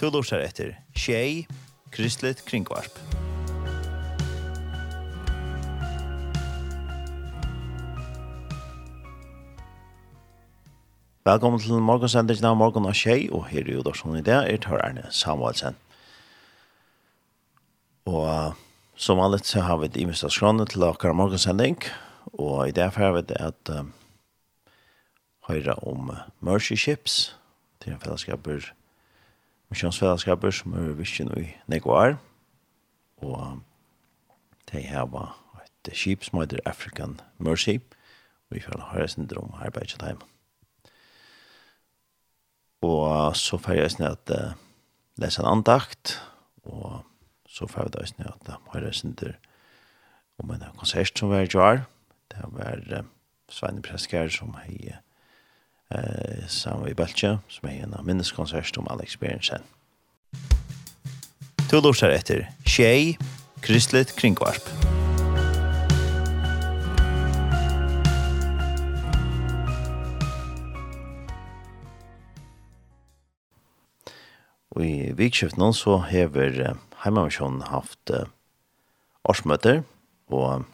Du lursar etter Tjei, Kristelig Kringvarp. Velkommen til morgensendingen av morgen og tjei, og her er jo da Udorsson i dag er tar Erne Samuelsen. Og uh, som vanligt så har vi et imest av skrånet til akkurat morgensending, og i dag har vi det at um, høyre om uh, Mercy Ships, til en fellesskaper misjonsfellesskaper som er visjen i Nekvar. Og de har et skip som heter African Mercy. Og vi får høre sin drøm arbeidet til hjemme. Og så får jeg snitt at uh, lese en andakt, og så får jeg snitt at uh, har sin drøm om en konsert som var i Jar. Det var uh, Svein Preskjær som har eh, sammen i Bøltje, som er en av minneskonsert om alle experiencen. To lortar etter Tjei, Kristelig Kringvarp. Og i vikskift nå så hever Heimavisjonen haft årsmøter, og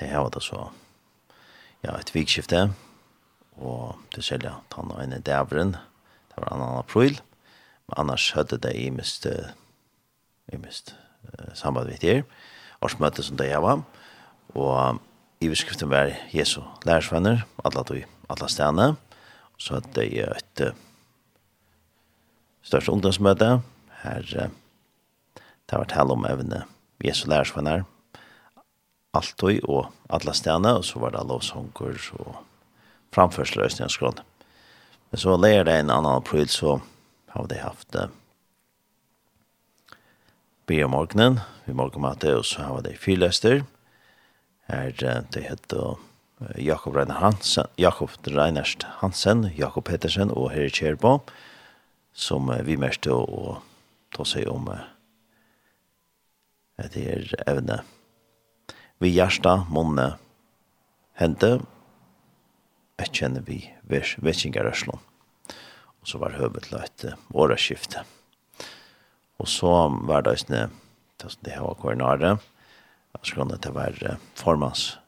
til har det så ja, et vikskifte, og det selja tann og en i dævren, det var annan april, men annars høyde det i mist, i mist uh, samband vidt her, årsmøte som det jeg var, og i beskriften var Jesu lærersvenner, alle tog, alle stedene, og så hadde det et uh, største ungdomsmøte, her uh, det var tale om evne Jesu lærersvenner, alltid og alla stene, og så var det lovsånger og framførsler i Stenskron. Men så leger det en annan april, så har de haft eh, be om morgenen, vi morgenmatte, og så har de fyrløster. Her det heter Jakob Reiner Hansen, Jakob Reinerst Hansen, Jakob Pettersen og Herre Kjerbo, som vi mest å ta seg om at det er evne vi hjärsta månne hände ett känner vi vetsingarøslo. och så var hövet til våra skifte Og så var det sånn, det var koordinare, jag skulle det var formans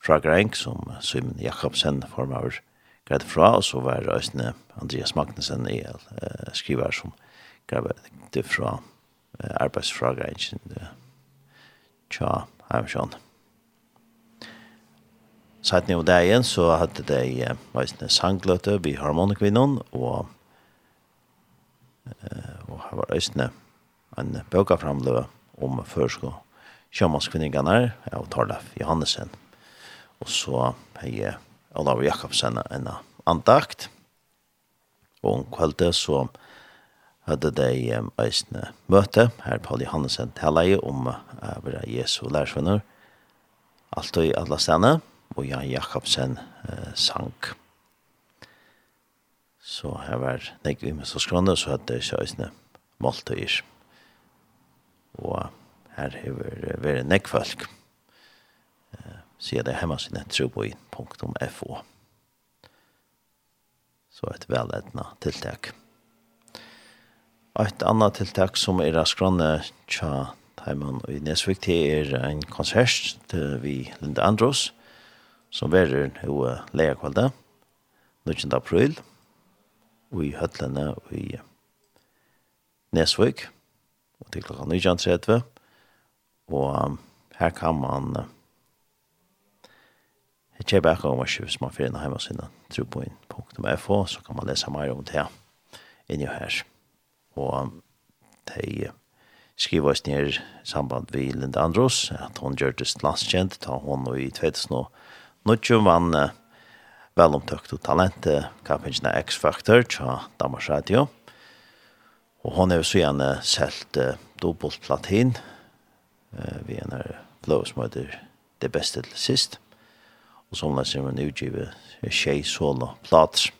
fra Grenk, som Simon Jakobsen formar greit fra, og så var det sånn Andreas Magnussen i eh, skriver som greit det fra eh, arbeidsfra Grenk, tja, Heimsjøen. ni ned det igjen, så hadde de veisende sangløte vi harmonikvinnen, og, og her var østene en bøka framløve om førsk og sjømannskvinningene av Torlef Johannesen. Og så har jeg Olav Jakobsen en andakt, og om kveldet så hadde de eisne møte, her på Johannesen Hellei, om å være Jesu lærsvenner, alt og i alle stedene, og Jan Jakobsen eh, sang. Så her var nek vi med så skrande, så hadde de ikke eisne måltøyer. Og her har vært nek folk, Eh, sier det hjemme sin troboi.fo. Så et veletna tiltak. Et annet tiltak som er av skranne tja Taiman i Nesvik, til er en konsert til vi Linda Andros, som verer jo leia kvalda, 19. april, og i Høtlene og i Nesvik, og til klokka 19.30, og her kan man Jeg kjøper ikke om å kjøpe som man finner hjemme sinne tro så kan man lese mer om det inni her og de skriver oss ned samband med Linda Andros, at hun gjør det landskjent, ta hun i 2000 og vann vel omtøkt og talent, kampingen X-Factor, til Danmarks Radio. Og hun er jo så gjerne selt uh, dobbelt platin, uh, vi er nær blå som heter det beste til sist. Og så hun er som en utgivet tjej solo plater.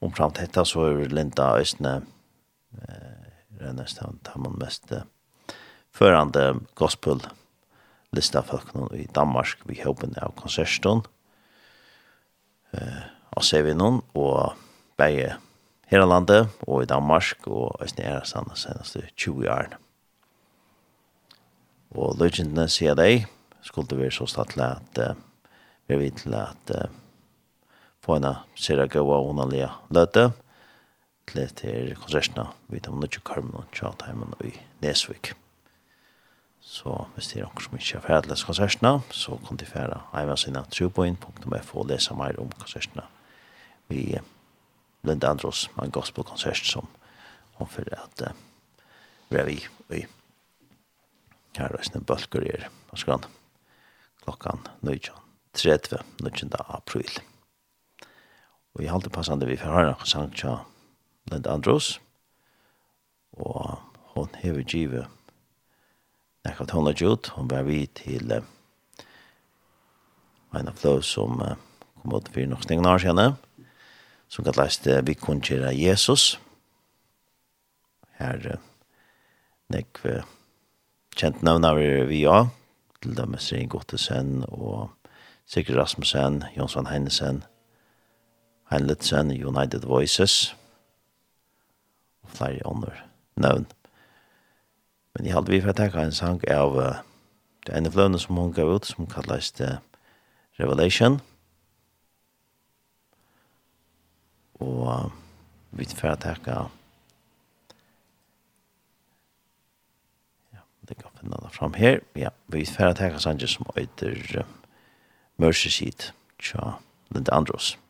Omframt dette så er Linda Østene, det är nästan tar man mest förande gospel lista folk i Danmark vi hoppen av konserten eh och ser vi någon och bäge hela landet och i Danmark och i nära sanna senaste 20 år. Och legendene sier de skulle være så stattelig at uh, vi er vidt til at uh, få en sier gode og underlige løte til til konsertene vi tar nødt til Karmen og noen i Nesvik. Så hvis det er noen som ikke har ferdig lest konsertene, så kan de fære hjemmesiden truboin.fo og lese mer om konsertene. Vi Linda Andros med en gospelkonsert som hun fyrir at uh, vi er i her reisende bølger i Askran klokkan 19.30 19. april. Og vi halte passande vi får høre en sang Lind Andros. Og hon hever givet nekka tona gjort. Hon var vi til uh, en av flow som uh, kom ut for nok stengen år siden. Som kan leste vi kun kjera Jesus. Her uh, nek uh, kjent navn av vi ja. Til dem er Srin Gottesen og Sigrid Rasmussen, Jonsson Heinesen, Heinletzen, United Voices, flere ånder nøvn. Men jeg hadde vi for å tenke en sang av uh, det ene fløvene som hun gav ut, som kalles det Revelation. Og vi får å tenke ja, det kan finne det fram her. Ja, vi får å tenke sanger som heter uh, Mercy Seat, tja, Linda Andros. Andros.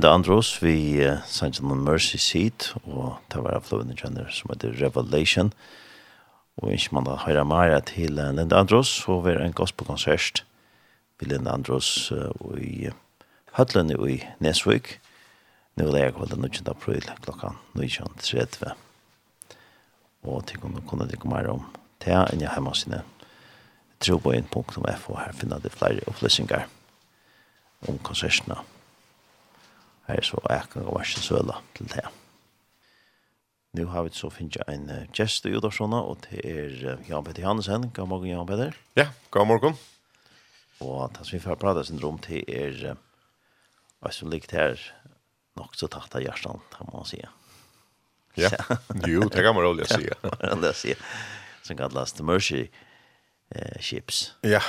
Brenda Andros vi uh, Saint John Mercy Seat og det var av avflående kjenner som heter Revelation. Og ikke man da høyre mer til uh, Linda Andros og vi er en gospelkonsert vi Linda Andros uh, og i Høtlande i Nesvik. Nå er jeg kvelden 19. april klokka 19.30 og til kunne kunne det komme mer om det enn jeg hjemme sine troboen.fo her finner det flere opplysninger om konsertene her så jeg kan gå versen søla til det. Nå har vi så finnet en gjest i Udarsona, og det er uh, Jan Petter Hansen. God morgen, Jan Petter. Ja, god morgen. Og det som vi får prate sin rom til er, hva som ligger her, nok så tatt av hjertan, kan man si. Ja, jo, det kan man rolig å si. Ja, det kan man si. Som kallas The Mercy uh, Ships. Ja.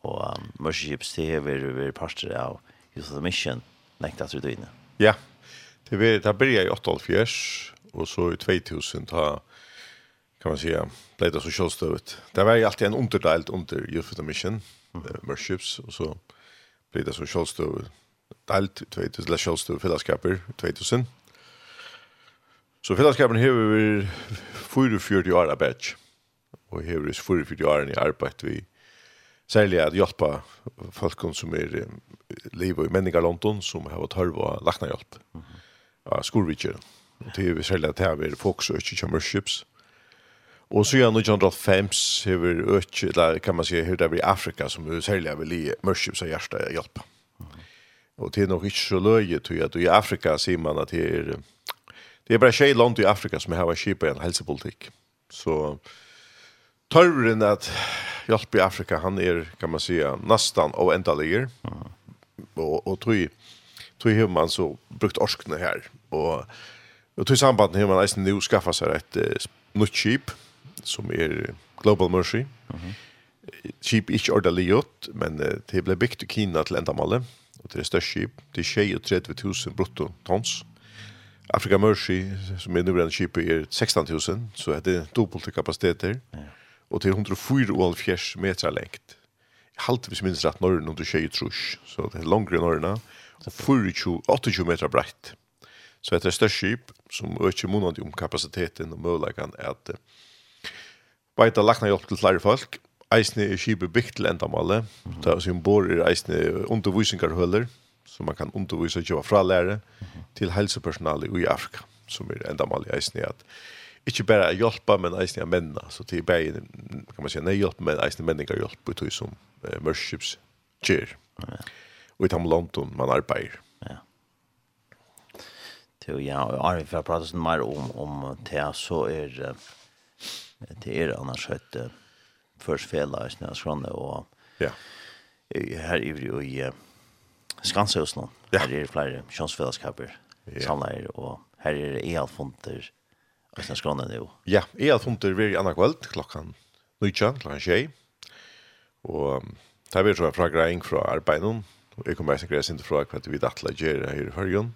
Og um, Mercy Ships, det er vi vi parter av Youth of the Mission. Ja nekta til dine. Ja, det var, det började i 88 och så i 2000 ta kan man säga blev det så självständigt. Det var ju alltid en underdelt under Youth for the Mission, mm. uh, Worships och så blev det så självständigt. Delt 2000 självständigt fällskaper 2000. Så fällskapen har vi 44 år arbeid, og har vi 44 år i arbeid vi særlig at hjelpa folk som er liv i menningar London som har vært hørv og lakna hjelp mm -hmm. av skolvitjer. Og det er vi særlig at det er folk og ikke kommer Og så gjerne 1905 har vi økt, eller kan man si, her det er i Afrika som er særlig vil i mørkjøps av hjertet hjelp. Mm -hmm. Og det er nok ikke så løye, tror jeg, at i Afrika sier man at det er, det er bare tjej land i Afrika som har vært kjipa en helsepolitikk. Så tørren at hjälpa i Afrika, han är, kan man säga, nästan av Och, och tror tog har man så brukt orskene här och och tog samband har man nästan nu skaffa sig ett uh, nytt chip som är Global Mercy. Mhm. Mm -hmm. Chip ich men uh, det blev byggt i Kina till ändamålet och det är störst chip det är 30 000 brutto tons. Afrika Mercy som är nu den chip är 16 000 så det är dubbelt kapacitet där. Ja. Mm og til 104 meter lengt. Halt hvis minst rett norren under tjej trus, så det er langre norrena, og 28 meter breit. Så det er størst skip som øker måned om kapasiteten og muligheten at beita lakna hjelp til flere folk, eisne er skipet bygd til endamålet, mm -hmm. som bor er eisne undervisingarhøller, som man kan undervisa og kjøpe fra lære, til helsepersonale i Afrika, som er endamalet eisne at inte bara hjälpa men eisne männa så till bare, kan man si, nei hjelp, men eisne männa hjelp, hjälpa ut som uh, worships chair. Ja. Och i tam London man arbeider. Ja. Til, ja, og Arvin, for jeg prater sånn mer om om det så är det er annars høyt uh, først försfela i snäs från det och ja. jo i i Skansåsen. Ja. Her er det flera chansfällskaper. Ja. Samlar och här är det elfonter. Og sen skrann nu. Ja, jeg har funnet vi i andre kveld, klokkan nøytja, klokkan tjei. Og det er vi tror fra greing fra arbeidene. Og jeg kommer eisen greia sint fra hva vi dattla gjer her i Hørgen.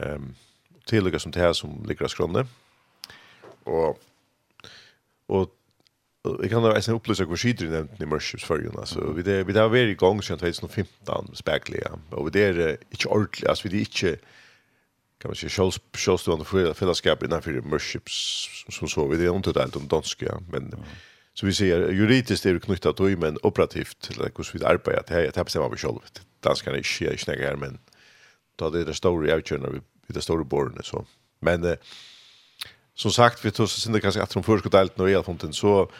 Um, tillegg som det her som ligger av skrannet. Og, og Jeg kan da eisen opplyse hva skyder i nevnten i Mørkjøpsførgen, altså, vi det, vi det har vært i gang siden 2015, spekler, ja, og vi det er ikke ordentlig, altså, vi det er ikke, kan man säga självstående fällskap innanför Merships som så vi det är inte helt om danska ja. men mm. så vi ser juridiskt är det knutet då men operativt till hur vi arbetar det här det här bestämmer vi själva danskarna är inte snägga här men då det är det stora avgörande vi det stora borden så men eh, som sagt vi tog så synda kanske att de förskott allt när alla fall så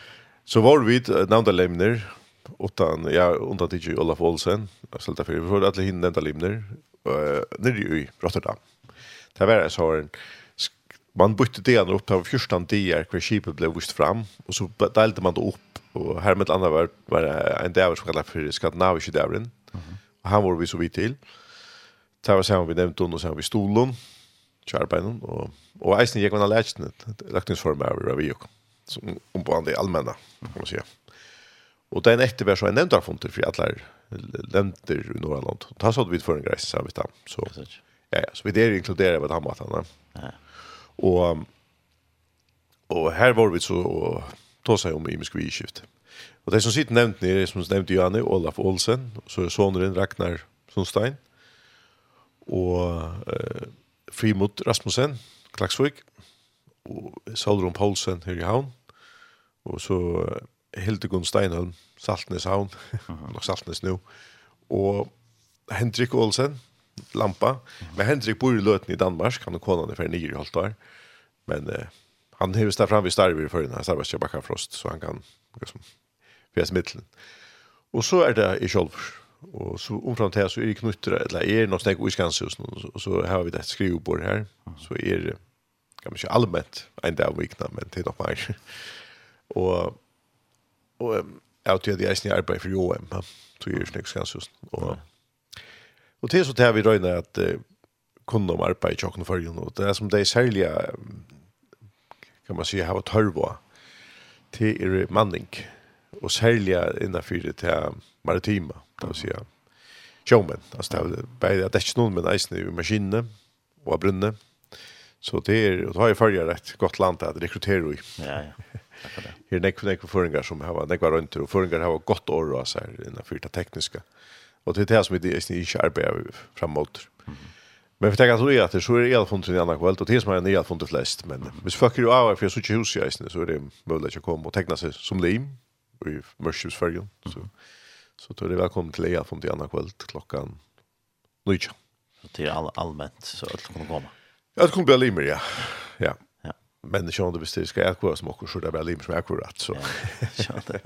så var vi nämnda lämner utan ja undan till Olaf Olsen alltså därför vi får alla hinna nämnda lämner eh nere i Rotterdam Det var så en man bytte det upp på 14 dagar kvar skipet blev vist fram och så delade man det upp och här med ett annat var, var en dag som kallas för skandinavisk dagren. Mm. Och han var vi så vid till. Det var sen vi nämnt honom och sen vi stolen kärbeinen och och eisen gick man lärt det laktningsform över vi och som om på det allmänna kan man säga. Och den efter var så en nämnt nämndarfond för alla länder i norra land. Det har så vi för en grej så vi tar så. Precis. Ja, ja, så vi där inkluderar vad han var han. Ja. Och och här var vi så och ta sig om i miskviskift. Och det som sitter nämnt nere som nämnt Janne Olaf Olsen så är sonen Ragnar Sundstein och eh Frimod Rasmussen Klaksvik och Solrun Poulsen här i havn och så Hildegun Steinholm Saltnes havn nok Saltnes nå, och Henrik Olsen lampa. Men Henrik bor i Løten i Danmark, han og konan er ferdig nye i år, Men uh, han hever stå fram vid Starver for starver ikke bakka Frost, så han kan liksom, fjæs middelen. Og så er det i Kjolvur. Og så omfram til så er det knutter, eller er det noe snakk i Skanshusen, og så har vi det skrivebord her. Så er det, kan man ikke allmänt, en dag om vikna, men til nok mer. og, og jeg tror jeg det er snill arbeid for Joem, så er det snakk i Skanshusen. Og, Og til så tar vi røyne at uh, kunne om arbeid i tjocken förrjun och det er som det är särliga kan man si, har törva til er manning. Og særlig innenfor det til maritima det vill si. Sjåmen, altså det er bare at det er ikke noen med isen i maskinen och brunne så det er, og då har jeg følger et godt land at rekrytera i ja ja. Det er nekve, nekve føringer som har nekve röntor og føringer har gått år och seg innenfor det tekniske. Mm Och det är det som vi är i arbetar framåt. Mm. Men vi tänker att det är att det så är det allt i annan kväll och det som är det allt flest men hvis fuck ju av för så hus i isen så är det möjligt att komma och teckna sig som lim i Mörsjös färgen så så då är det välkommen till allt från i annan kväll klockan 9. Det är all, allmänt så att kommer komma. Ja, det kommer bli limer ja. Ja. Ja. Men det känns det visst det ska jag kvar som också så det blir limer som är akkurat så. Ja.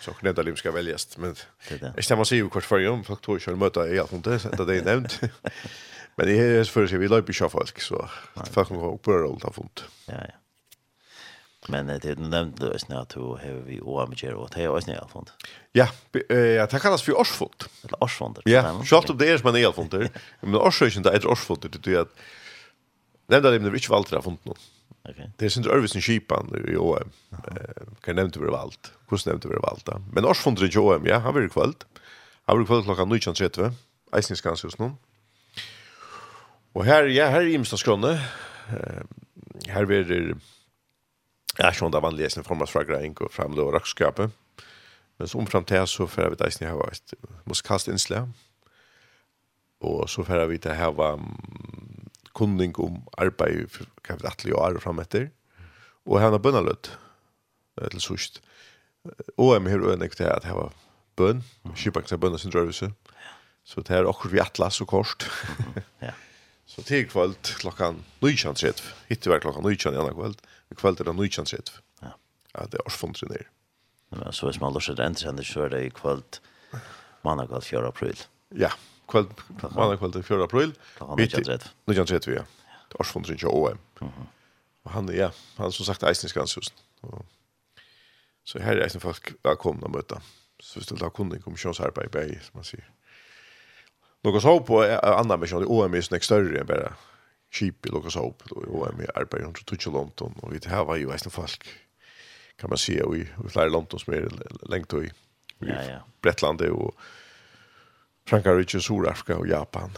så kan det ska väljas men jag stämmer sig ju kort för ju folk tror ju möta i allt inte det det är nämnt. Men det är för sig vi löper ju folk så folk kommer upp på roll ta fått ja ja. Men det är nämnt då är snart då har vi oamager och det är också nära fond ja ja det kallas för årsfond eller årsfond ja schalt om det är men det är fond men årsfond det är årsfond det är att nämnda det är inte valtra fond någon Okay. Det är sin Örvisen Kipan i OM. Eh kan nämnt över valt. Hur nämnt över valt. Men oss från det OM, ja, har vi kvällt. Har vi kvällt klockan 19:30. Eisnis kanske just nu. Och här ja, här i Imsta. Eh här blir det ja, schon där vanliga läsning från oss fråga in fram då rockskapet. Men som fram till så för vi Eisnis har varit musikast inslag. Och så för vi det här var kunning om arbeid kan vi atle og are fram etter og hana bønnaløtt til sørst. og jeg her øyne til at jeg var bønn til bønn sin drøvelse så det er akkurat vi atla så kort ja Så til kvöld klokkan 19.30. Hittir var klokkan 19.00 i annan kvöld. I kvöld er det 19.30. Ja. Ja, det er årsfondre nere. Men så hvis man lorser det endt sender, så er det i kvöld mandag kvöld 4. april. Ja kvöld, mandag kvöld den 4 april. Nu kan det vi. Årsfondrin till OM. Och han ja, han som sagt Eisensgranshusen. Så här är det folk välkomna att möta. Så vi ställde kunden kommissionsarbete i som man ser. Något Hope på andra mission i OM är snäck större än bara chip i Lucas Hope då OM är med arbetar runt och till London och vi har ju västen folk kan man se vi vi flyr London som är längt i ja ja Brettlande och Frankrike, Sydafrika och Japan.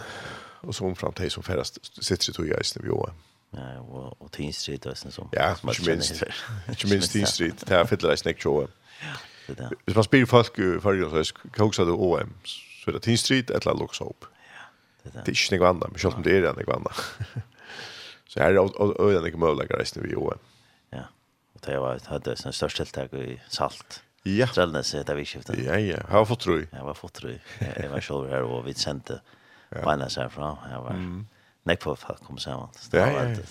Och så omfram till som färdas sitter det tog jag i OM. Ja, och, och Teen Street och sånt som. Ja, inte minst. Inte minst Teen Street. Det här fyller i ikke OM. det där. Hvis man spyr folk i förr så kokar det OM. Så er det Teen Street eller Lux Hope. Det er Det är inte något annat, men själv om det er det något. Så her er øyne öden inte möjliga vi OM. Ja, og det var det största tiltak i Salt. Ja. Trellnes det vi skiftet. Ja, ja. Jeg har fått tro. Jeg var fått tro. Jeg var selv her, og vi sendte ja. Bainas herfra. Jeg var mm. nekk på for å komme sammen. Ja, ja, ja.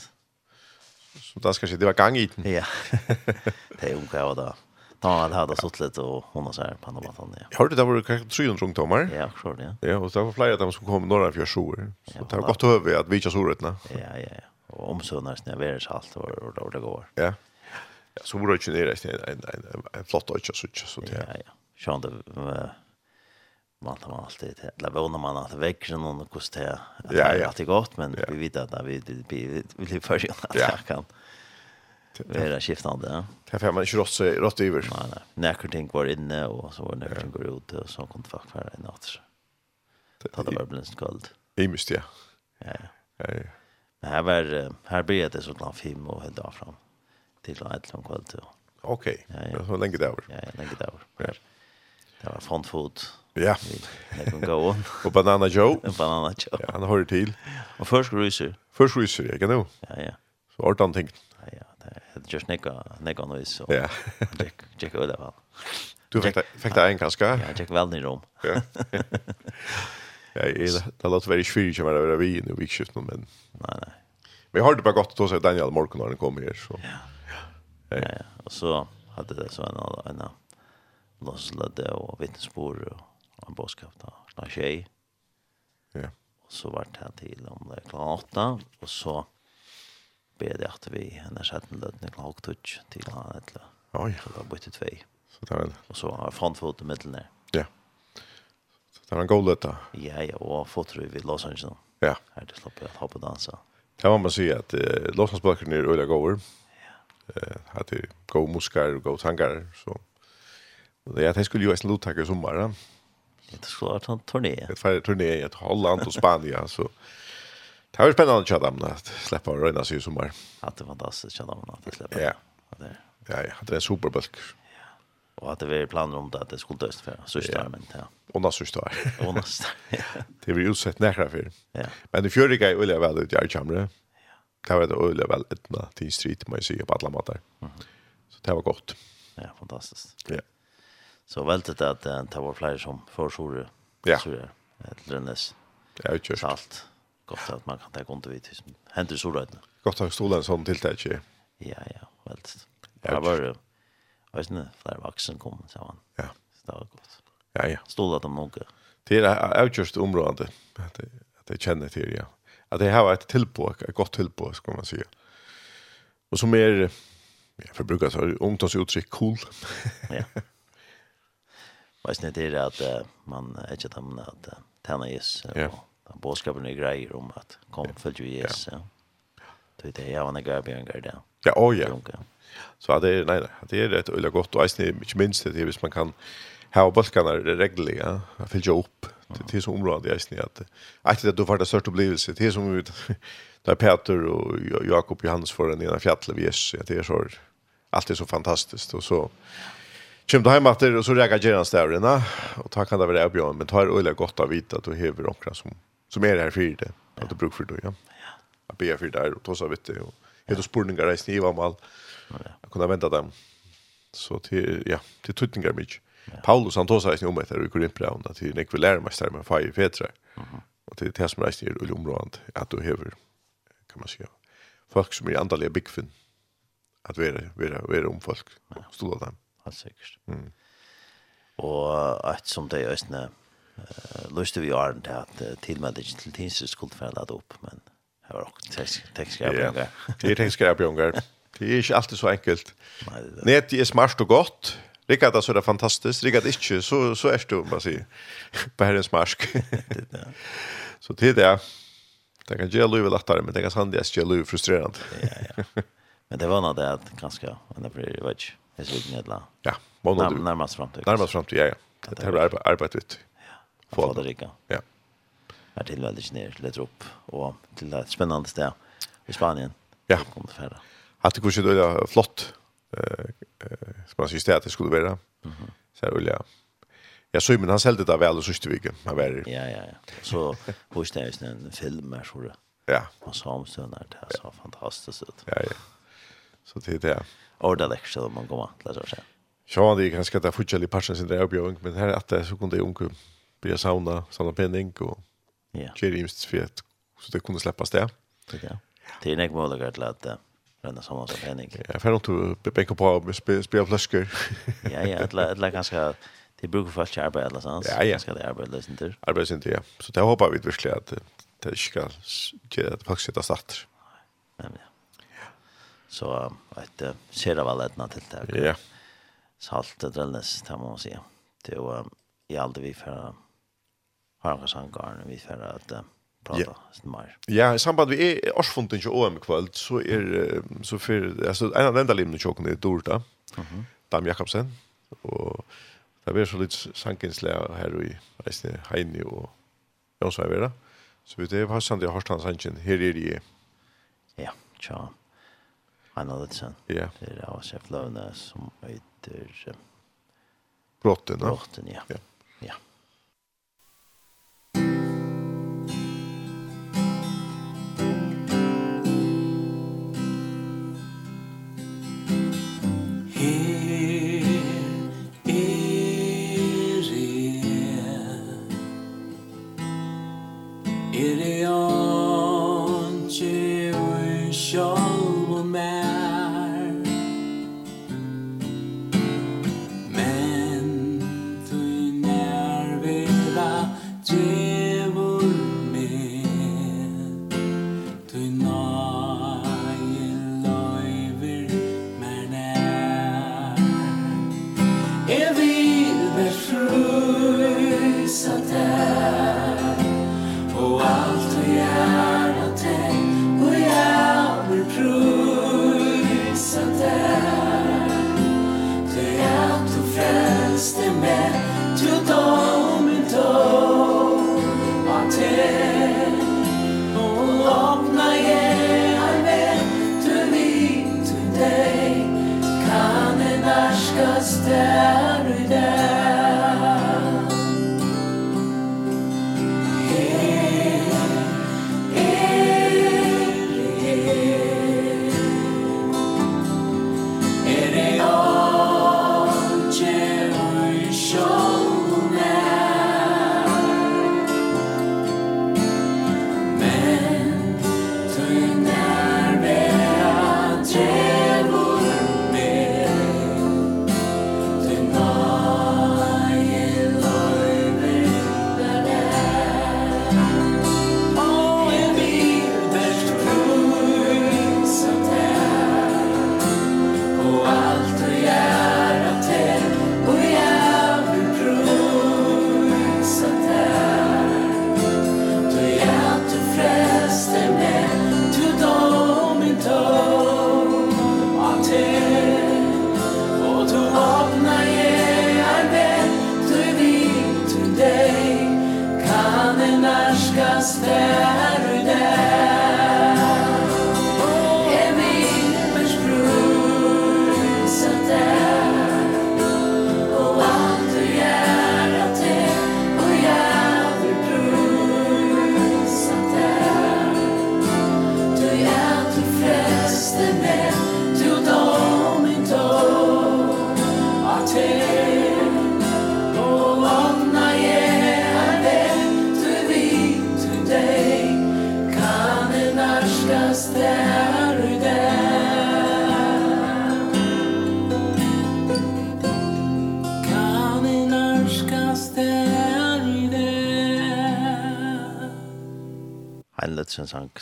Så da skal jeg si, det var gang i den. Ja. det er omkring da. Da hadde jeg sutt litt, og hun har sett på noe annet. Ja. Jeg hørte det var kanskje 300 ungdommer. Ja, klart det. Ja, og det var flere av dem som kom når de fjør sjoer. Så det var godt å høre at vi ikke har sjoretene. Ja, ja, ja. Og omsønner, når jeg var i salt, og det går. Ja. Ja, så borde ju det är en en en flott och så så det. Ja, ja. Sjön det man tar man alltid det. Eller vånar man att växer någon och kost det. Ja, ja. Det är gott, men vi vet att vi vi blir för sig att jag kan. Det är skiftande, ja. Det får man inte rått sig rått över. Nej, nej. När ting var inne och så var när ting går ut och så kom det faktiskt för en natt. Det hade varit blint skuld. I myst, ja. Ja, ja. Ja, ja. Men här var här blev det såklart film och helt av fram till å etter om kveld Okej, Ok, ja, ja. det var lenge det var. Ja, ja, länge det var. Ja. Det var fond food. Ja. Det kan gå. Og Banana Joe. Banana Joe. Ja, han hører til. Och först ryser. Først ryser, jeg kan jo. Ja, ja. Så har han. Ja, ja. Det är just nekka, nekka så. Ja. Jack, Jack Øyla vel. Du fikk det en kanskje? Ja, Jack väl i rom. Ja. Ja, det låter väldigt veldig skyrig som er over vi i vikskiften, men... Nej, nej. Men jeg har det bare godt til å se Daniel Morgan når han kommer her, så... Ja. Ja, ja. Och så hade det så en en losslade och vittnesbörd och en boskap då. Nå tjej. Ja. Och så vart det till om det klockan åtta och så ber det att vi henne sätten lödne klockan touch till han ett eller. Oj. Så då bytte två. Så där väl. Och så har framfot i mitten där. Ja. Så där han god løtta. Ja, ja, och fotar vi Los Angeles. Ja. Här det släpper jag hoppa dansa. Det må man si at uh, Los Angeles böcker är öliga gåvor eh hade go muskar och go tankar så det jag skulle ju en luttacka i sommar. Ja. Det skulle vara en turné. Det var turné i Holland och Spanien så det var spännande att chatta om att släppa röna sig i sommar. Ja, det var fantastiskt chatta om att släppa. Ja. Ja, det är superbulk. Ja. Och at det var planer om det att det skulle döst för ja. men ja. Och nästa sista. Och nästa. Det blir utsett nærkere for. Ja. Men det fjärde gick ju väl ut i Archamre det var det øyelig vel etna til street, må jeg si, på alle måter. Mm. Så det var godt. Ja, fantastisk. Ja. Så veldig det at det var flere som forsore, ja. så er det lønnes. Ja, utkjørt. Salt. Godt at man kan ta under vidt, som hender solrøytene. Godt at stolen sånn tiltak, ikke? Ja, ja, veldig. Ja, det var jo, Vet vet flere vaksen kom, sa han. Ja. Så det var godt. Ja, ja. Stod at de noe. Det er outjust området, at jeg kjenner til, ja at det har var ett et godt gott skal man si. Og som er, är jag bruke så ungdomsuttrykk, cool. ja. Vet ni det är att uh, man er ikke att man att uh, tärna is uh, yeah. och boskapen er greier om at kom följ ju is. Ja. Det är det jeg vill gå björn där. Ja, oh ja. Så det är nei, det er är rätt öliga gott och ikke minst det är hvis man kan här och bulkarna är regliga fyllt jag upp till till så område jag snä att att det då var det största upplevelse till som ut där Peter och Jakob Johannes för den ena fjällen vi är det är så allt är så fantastiskt och så Kjem du hem att det så reagerar gärna stävlarna och tackar det väl Björn men tar öliga gott av vita att du häver omkring som som är det här för det att du brukar för då ja. jag be för det och tossa vitt det och heter spurningar i snivamal. mal. Jag kunde vänta dem. Så till ja, till tuttingar mycket. Paulus han tog sig om det i Korintbrevet att det är ekvilärmästare med i Petra. Mhm. Och det är det som er är ulområdet att du hever, kan man säga. Folk som är andliga bigfin att vara vara vara om folk. Stola dem. Helt sikkert. Mm. Och et som det er østene, uh, lyste vi åren til at uh, tillmäldingen til tinsen skulle falla upp men det var också textskrivningar. Det är textskrivningar. Det är inte alltid så enkelt. Nej, det är smart och gott. Rikka det så det fantastiskt. Rikka det inte så så är det man säger. På herrens marsk. så det. Det kan gjøre livet lettere, men det kan sandas gjøre livet frustrerande. ja ja. Men det var nog det att ganska men det blir vet ikke, Det ser inte nedla. Ja, månad närmast fram till. Närmast fram till ja ja. Det här är arbetet. Ja. Få det Rikka. Ja. Er till väldigt ner lätt upp och till det spännande i Spanien. Ja. Kommer färra. Att det går det är flott eh som man säga att det skulle vara. Mhm. Mm så här. Jag såg men han sålde det väl så sista veckan. Han var Ja ja ja. Så hos det är en film här så det. Ja. Och Samson där det så fantastiskt ut. Ja ja. Så det är det. Och det läxor man går att läsa Så Ja, det är ganska där fortsätter passion sin där uppgång men här att det så kunde jag onkel bli sauna, sauna penning och Ja. Jerry Imst fet så det kunde släppas det. Ja. Det är nästan möjligt att bränna samman som penning. Jag får inte bäcka på spela flaskor. ja, ja, det är ganska det brukar fast til arbeid eller sånt. Ja, ja. Ska det arbeid lösen till. Arbeta inte, ja. Så det hoppas vi verkligen att det ska ge att faktiskt sätta start. Nej, ja. Så ett ser det väl ett natt det. Ja. Salt och det det man si. Det är i aldrig vi för har en sangarn vi för att prata yeah. mer. Ja, i samband vi är årsfunden ju om kväll så är så för alltså en av den där limmen chocken det dorta. Mhm. Dam Jakobsen och det blir så lite sankinsla här i Reisne Heini och jag så vidare. Så vi det har sen det har stans sanken här är det. Ja, tja. Han har det sen. Ja. Det är av chef Lövnäs som heter Brotten, ja. Brotten, ja. Ja. ja.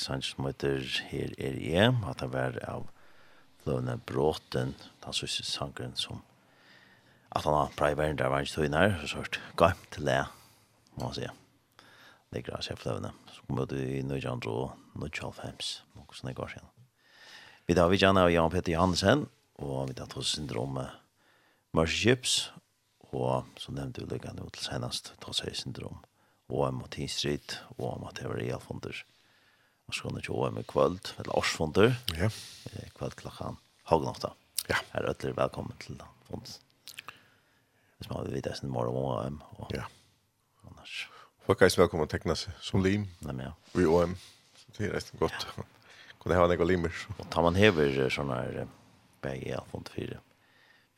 sang som heter Her er jeg, at det var av Løvne Bråten, den siste sangren som at han har prøvd verden der var ikke tøyne her, så sørst gaim til det, må man si. Ligger av seg fløvne, så kom vi i Nødjandro og Nødjalfhems, noe som det går siden. Vi tar vi gjerne av Jan Peter Johansen, og vi tar hos syndromet Chips, og så nevnte vi lykkene til senest, ta seg syndrom, og en Mathias Ryd, og Matheo Realfonder. Musikk og så kan du kjøre med kvöld, eller årsfonder, ja. kvöld klokkan halvnåtta. Ja. Her er ødler velkommen til den fonds. Hvis man vil vite sin morgen om OM. Og, ja. Annars. Folk er velkommen til å tekne seg som lim Nei, men, ja. i OM. Så det er nesten godt. Ja. Kunne ha noen limer. Så. Og tar man hever sånne her begge i fond 4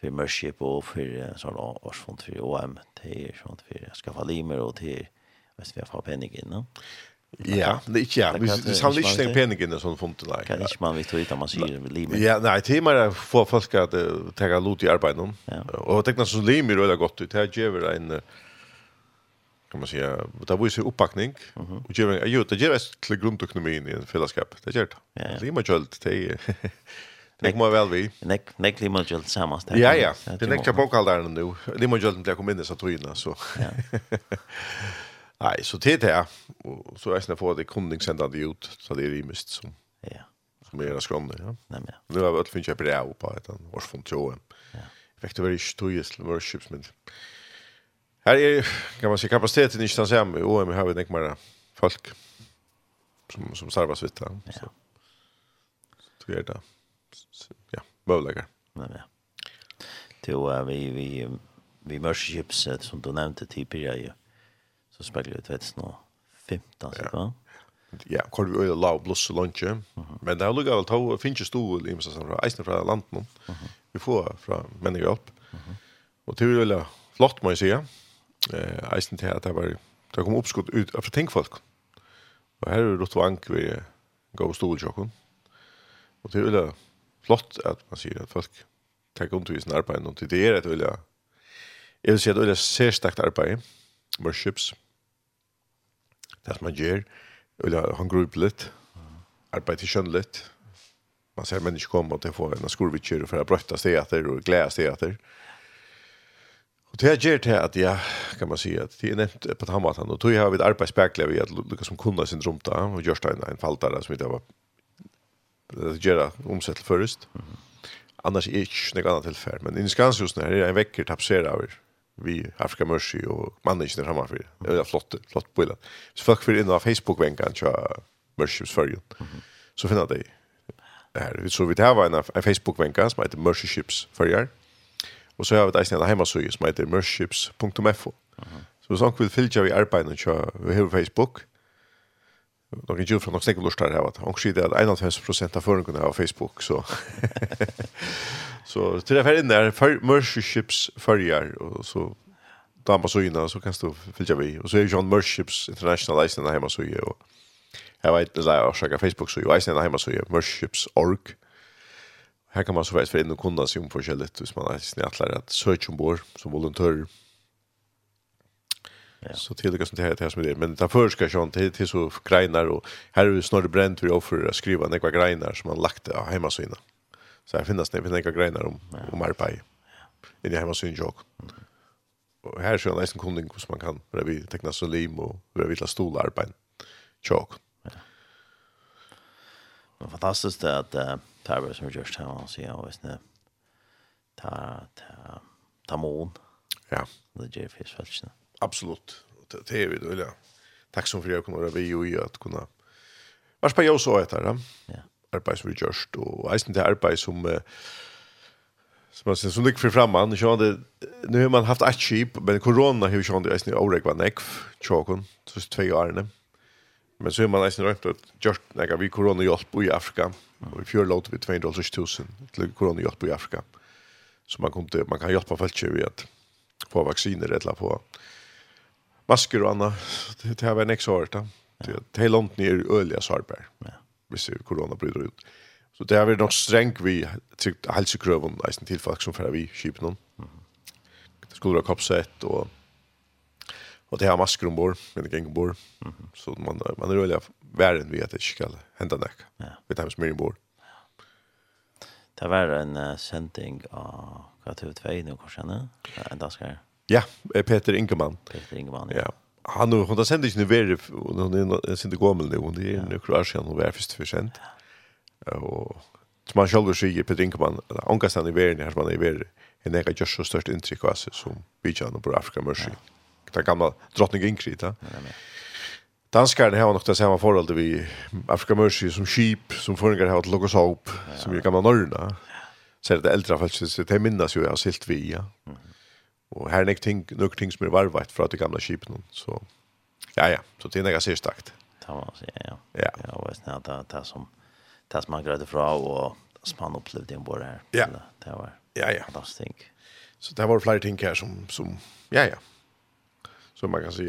för mörskip och för sådana årsfond för OM det till sånt för skaffa limer och till Västra Fapenningen. Ja, det är ja. Det har ikke den penningen som funte, nei. Kan inte man veta hur man ser vid livet. Ja, nej, det är mer för folk att ta lot i arbetet. Och teckna så lim det er gott ut. Det ger vi en kan man säga, det var ju uppbackning och ger en ju det ger ett till grundekonomin i en fällskap. Det gör det. Limer költ det Det kommer väl vi. Nek nek limma gjeld samma. Ja ja, det nekar pokaldaren nu. Limma költ det kommer inn så satrina så. Ja. Nei, så det det och så är det för det kundningssändande ut så det är rimligt som. Ja. Som er det ja. Nej men. Nu har vi fått finna brev på ett an års från Joe. Ja. Effekt över i til worships med. Här är kan man se kapaciteten inte densamma i OM har vi tänkt mer folk som som servas vitt där. Ja. Så det där. Ja, bövlägger. Nej men. Till vi vi vi worships som du nämnde tidigare. Ja så spiller vi 2015, så va? Ja, kvar vi øyla lav blås og lunge, men det er lukka vel tog, finnes ikke stod i mest fra eisen fra landen, vi får fra mennesker hjelp, og det er veldig flott, må jeg Eh eisen til at det var, det kom oppskott ut fra tenkfolk, og her er Rotvank vi gå stol i sjokken, og det er veldig flott at man sier at folk tar undervisen arbeid, og det er et veldig, jeg vil si at det er veldig særstakt arbeid, worships, det som man gjør, eller han går upp lite, arbetar kön. Man ser människor komma och få en skorvitcher för att brötta steter och glädja steter. Och det här gör det att jag kan man säga att det är nämnt på Tammatan och tog jag vid arbetsbäckliga vid att Lucas som kunde sin rumta och Görsta en, en faltare som inte var det gör omsätt först. Annars är det inte något annat tillfälle. Men i Skanshusen här är en veckor tapsera över vi Afrika Mercy och mannen inte hemma för det. är flott, flott på det. Så folk för in på Facebook vänkan så Mercy Sverige. Så finner det. Här så vi det en, en Facebook vänkan som heter Mercy Ships för Och så har vi det en hemmasida som heter mercyships.fo. Så så vill fylja vi arbetet på Facebook. Mm Nog inte från något stäcker lustar här att hon skidde att 1,5 procent av förrän har Facebook så så till det här inne är för Merships följar och så damma så innan så kan du följa vi och så är John Merships International där hemma så ju och jag vet det där jag Facebook så ju Ice hemma så ju Merships.org Här kan man så faktiskt för in och kunna sig om forskjelligt hvis man är snällare att söka ombord som volontör Ja. Så till det som det här som det är. Men det först ska jag inte till så grejer och här är det snarare bränt vi offer att skriva några grejer som man lagt ja, hemma så innan. Så här finns det några grejer om ja. om arbete. Ja. Inne hemma så en. Mm. Och här så nästan kunding hur man kan för vi teckna så lim och för vi la stolar på en. Ja. Men fantastiskt att uh, Tarver som just här och så jag vet inte. Ta ta ta mon. Ja. Det ger fiskfältet. Absolut. Det är vi då, ja. Tack så mycket för att vi och att kunna Vars på jag så heter det. Ja. Arbeid som vi gjørst, og eisen til arbeid som som man sen som det för framman så hade nu har man haft ett chip men corona hur så det eisen orek var neck chokon så två år nu. Men så har man eisen rätt att gjort några vi corona hjälp i Afrika och i fjol låt vi 200.000 till corona hjälp i Afrika. Så man kunde man kan hjälpa folk ju at få vacciner eller på masker og annat. Det har varit nästa da. Det er långt ner öliga sarpar. Ja. Visst corona bryter ut. Så det har vært nog streng vi tyckt helsekrøven, eisen til folk som för vi kjipen. någon. Det skulle vara kappsätt och och det har masker ombord, men det gäng ombord. Så man man är öliga värden vi att det ska hända näck. Ja. Vi tar mer ombord. Det var en uh, sending av Kreativ 2 nu kanske, ne? En ska Ja, Peter Ingemann. Peter Ingemann, ja. ja. Han hon har sänt inte ver hon är inte gammal nu hon är i Kroatien och är först försänt. Och som man själv säger Peter Ingemann, ankastan i världen här man är i. En egen just så störst intryck var som bijan på Afrika Mercy. Det gamla drottning Ingrid, ja. Danskaren har nog det samma förhållande vi Afrika Mercy som skip som förringar har ett logos hope som vi gamla norrna. Så det äldre folk, så det minnas ju jag silt vi, ja. Mm Og her er ting, nok ting som er varvet fra de gamle skipene. Så ja, ja, så det er nekka sier stakt. Det var man ja. Ja. Ja, og det er det, det som, det som man grøyde fra, og som han opplevde en båre her. Ja. Det det var ja, ja. fantastisk. Så det var flere ting her som, som ja, ja, som man kan si,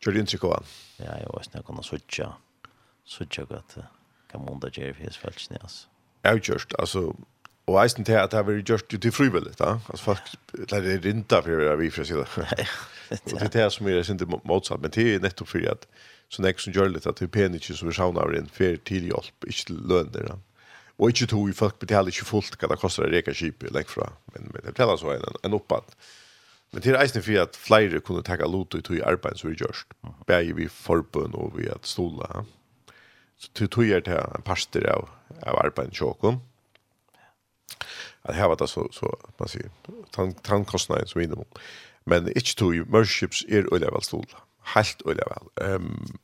kjørte inntrykk av han. Ja, jeg var snakk om å suttje, suttje godt, hva måndag gjør i fjesfelsen, altså. Jeg har gjort, altså, Og eisen til at det har vært gjort til frivillig, da. Altså folk lærer det rinda for å være vi, for å si det. Og det er det som er sin motsatt, men det er nettopp fordi at så nek som gjør litt at det er penig som er savnet av en fer til hjelp, ikke til lønner, da. Og ikke to, folk betaler ikke fullt hva det koster å reka kjip, lengt fra. Men, men det betaler så en, en oppad. Men det er eisen fordi at flere kunne takka lot ut i arbeid som er gjørst. Begge vi forbund og vi at stola. Så det tog er det en parster av, av arbeid tjåkken. Mm at her var det så så man säger tant som så vidare. Men ikke to memberships er öliga vel stol. Helt öliga vel. Um,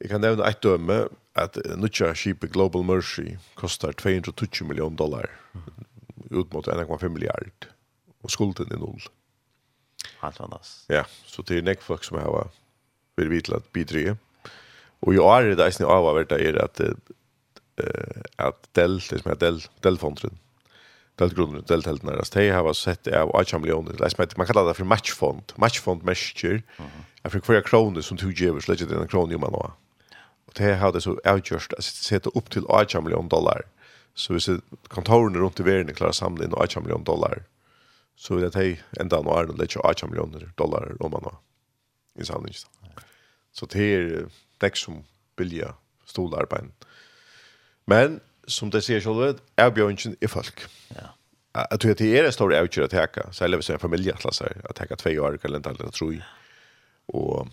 jeg kan nevne et døme at Nutja Sheep Global Mercy kostar 220 millioner dollar ut mot 1,5 milliard og skulden er noll. Helt annars. Ja, så det er nekk folk som har vært vidt til at bidra. Og i jag er det där av å være varit där är att eh att del det er Dell, Dell-fondren, Dell-grunnen, del helt nära de har sett av 8 miljoner läs med man kallar det for matchfond matchfond mesher jag for hver krone som du gjør, så lägger den kronor man då och det hade så outjust att sätta opp til 8 millioner dollar. Så hvis kontorene rundt i verden klarer å samle inn 8 millioner dollar, så vil jeg ta enda nå er det ikke 8 millioner dollar om man har i samling. Så det er det som vilja stolarbeid, Men, som det sier selv, avbjørnsen er folk. Ja. Jag tror att det är en stor outcher att täcka. Så eller så en familj att läsa att täcka två år, kalendar, eller tro. Och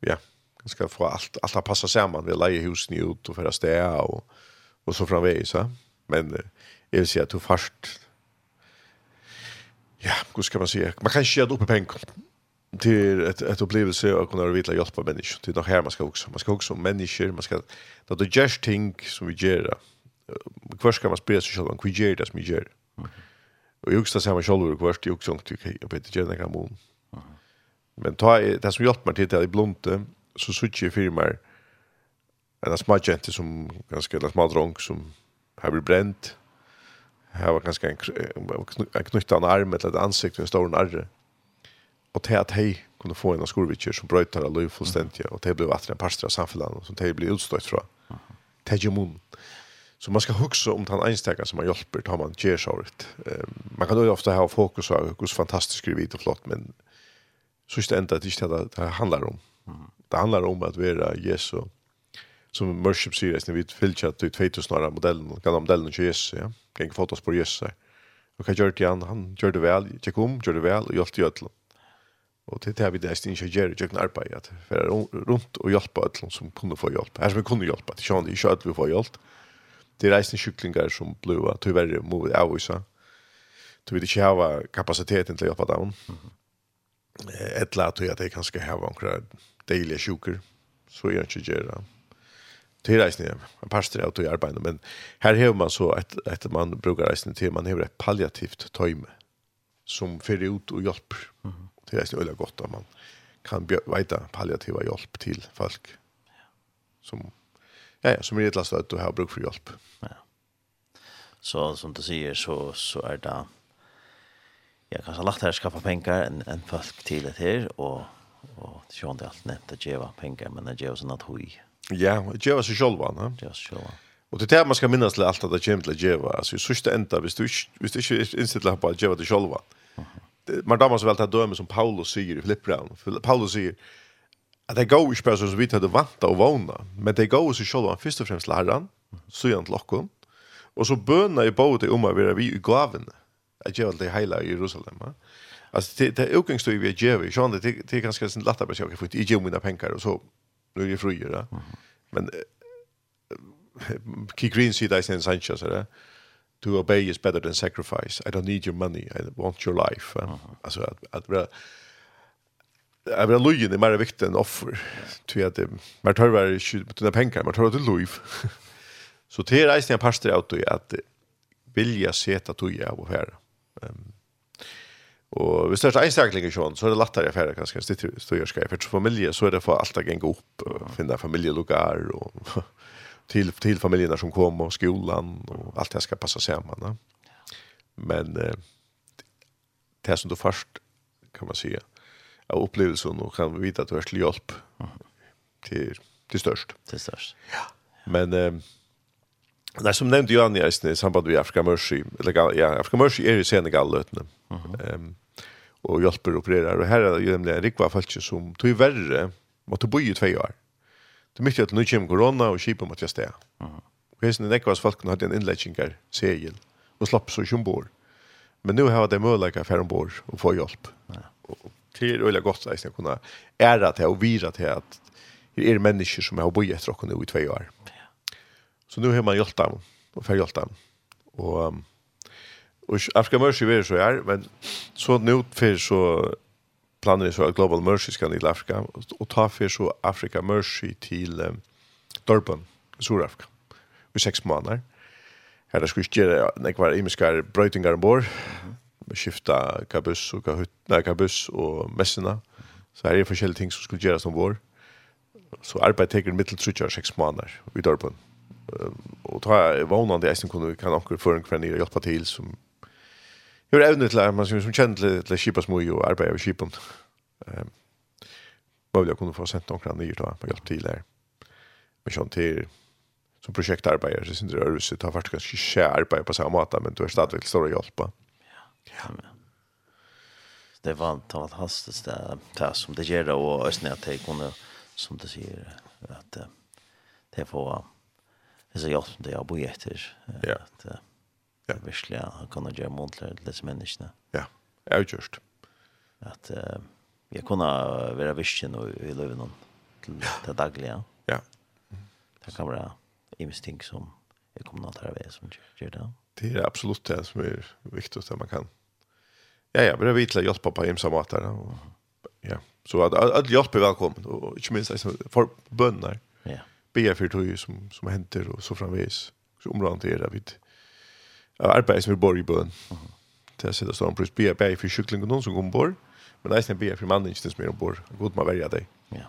ja, ska få allt, allt att passa samman. Vi lägger husen ut och förra stäga och, och så framvägs. så. Men eh, jag vill säga att du först... Ja, hur ska man säga? Man kan inte göra det uppe pengar till ett ett upplevelse att kunna vitla hjälpa människor. Det är nog här man ska också. Man ska också om människor, man ska då det just ting som vi gör. Kvar ska man spela sig själva, kvar gör det som vi gör. Och jag ska säga mig själv kvar det också tycker jag på det gärna kan. Men ta det som hjälpt mig till det i blonte så söker jag firmar en smart gente som ganska en smart drunk som har blivit bränt. har var ganska en knyta en arm eller ett ansikte en stor narre och till att hej kunde få en skolvitcher som bröt av liv fullständigt och det blev att en parster av samfällan som det blev utstött från. Tejemon. Så man ska huxa om den enstaka som man hjälper tar man ger så um, man kan ju ofta ha fokus på hur fantastiskt det är och flott men så är det inte att det inte det handlar om. Det handlar om att vara Jesu som worship series när vi fyllde att ut 2000 modellen kan modellen till Jesus ja. Kan fotos på Jesus. Och vad gör det han han det väl, check om, det väl och hjälpte i alla. Och det har vi där stin jag jag kan arbeta för runt och hjälpa alla som kunde få hjälp. Här som vi kunde hjälpa. Det kände ju att vi får hjälp. Det er reisende cyklingar som blöa tyvärr mot avvisa. Du vil inte hava kapasiteten til att hjälpa dem. Ett lat att jag kanske hava omkring deilige sjuker så jag inte gör det. Det er reisende, en pastor att til arbetar men här har man så att att man brukar reisende til, man hever ett palliativt tøyme som för ut och hjälper. Mm Det är ju godt at man kan veita palliativa hjälp till folk som ja, ja som är illa så att du har bruk för hjälp. Ja. Så som du säger så så är det jag kanske lagt här skaffa pengar än en folk till det här och och det sjön det allt nämnt att geva pengar men det ger oss något hoj. Ja, det ger oss själva, va? Det ger oss själva. Och det där man ska minnas til allt att det kommer till å geva. Altså, i sørste ända, visst du visst du inte inställer på å geva det själva. Mm man damer så vel ta döme som Paulus sier i Filipperbrevet. Paulus sier at det går inte bara som vi hade vant og vana, men det går så själva först och främst läraren, så gjør han til lockon. og så bønner jeg både om å være vi i gaven. at göra det hela i Jerusalem. Altså, det det är också vi er vi. sånn det det är ganska sin lätta besök för att ge mina pengar og så. Nu jeg fri, ja. Men Key Green sier det i sin Sanchez, eller? Mm to obey is better than sacrifice. I don't need your money. I want your life. Uh, uh -huh. Alltså att att vara Jag vill ha det är mer viktigt än offer. Till att man tar väl sig på dina pengar, man tar åt loj. Så det är reisning av pastor att att vilja seta tog av och färre. Um, och hvis det är enstakling i så är det lättare att färre kanske stå i skaj. För familje så är det för allt att gå upp, finna familjelugar och till till familjerna som kom och skolan och allt det ska passa samman. Ja. Men eh, det som du först kan man säga av upplevelsen och kan vi vita att det är till hjälp till, till störst. Till störst. Ja. Men eh, Nej, som nämnde jag nyss i samband med Afrika Mercy, eller ja, Afrika Mercy är i Senegal-lötene. Mm -hmm. um, och hjälper och opererar. Och här är det ju nämligen Rikva folk som tog värre, och tog bo i två år. Det mycket att nu kommer corona och skipen måste jag stäga. Mm. Kvisen det ekvas folk hade en inläggingar segel och slapp så sjumbor. Men nu har det möjlighet för ombord och få hjälp. Ja. Och till öliga gott att jag kunna ära det och vira till att det är människor som har bojat och nu i två år. Så nu har man hjälpt dem och för hjälpt dem. Och och Afrika Mercy är så här men så nu för så planen är så att Global Mercy ska till Afrika och ta för så Afrika Mercy till um, Durban, Sydafrika. I sex månader. Här ska vi göra kvar imiska brötingar ombord. med skifta kabus och kahut, nej, kabus och mässorna. Så här är forskjellige ting som skulle göras ombord. Så arbetet tar mittel seks månader i Durban. og ta vånande i Eisen kunne vi kan också for en kvar ner hjälpa til som Jag är det till man som känd till Kipas moj och arbetar med Kipan. Ehm vad jag kunde få sent några nya då på hjälp till där. Men sånt till som projektarbetare så syns det rörelse tar vart ganska skär på samma måta men du är stadigt stora hjälpa. Ja. Ja det var antal hastighet där där som det ger och ösnä att det kunde som det säger att det får alltså jag det jag bo efter. Ja. Ja. Virkelig, ja. Han kunne gjøre månedlig til disse menneskene. Ja, jeg har gjort. At uh, jeg kunne være virkelig nå i løven til, til daglig, ja. Ja. Det kan være imens ting som jeg kommer nå til å som gjør det. Det er absolutt det som er viktig at man kan. Ja, ja, vi det er viktig å hjelpe på imens måter. Og, ja, så at alle hjelp er velkommen, og ikke minst for bønner. Ja. Be for tog som, som henter og så framvis. Så området er det vidt av arbeid som vi bor i bøen. Til jeg sitter stående pluss, bia bæg for kyklingen noen som kommer bor, men eisen bia for mannen ikke som er ombord. God må være deg. Ja.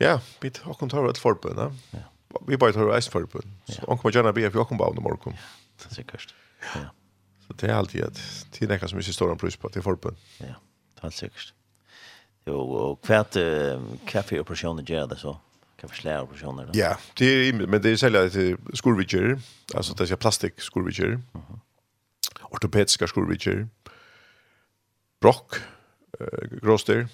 Ja, vi har kun tar et forbund, ja. Vi bare tar eisen forbund. Så han kommer gjerne bia for åkken bare under morgen. Ja, det er sikkert. Ja. Så det er alltid at det er nekka som ikke står en pluss på til forbund. Ja, det er sikkert. Jo, og hva er kaffe-operasjonen gjør det så? Ja kan förslära på såna då. Ja, det är men det är sälja till skurvitcher, alltså det är plastik skurvitcher. Mhm. Ortopediska skurvitcher. Brock eh gråster.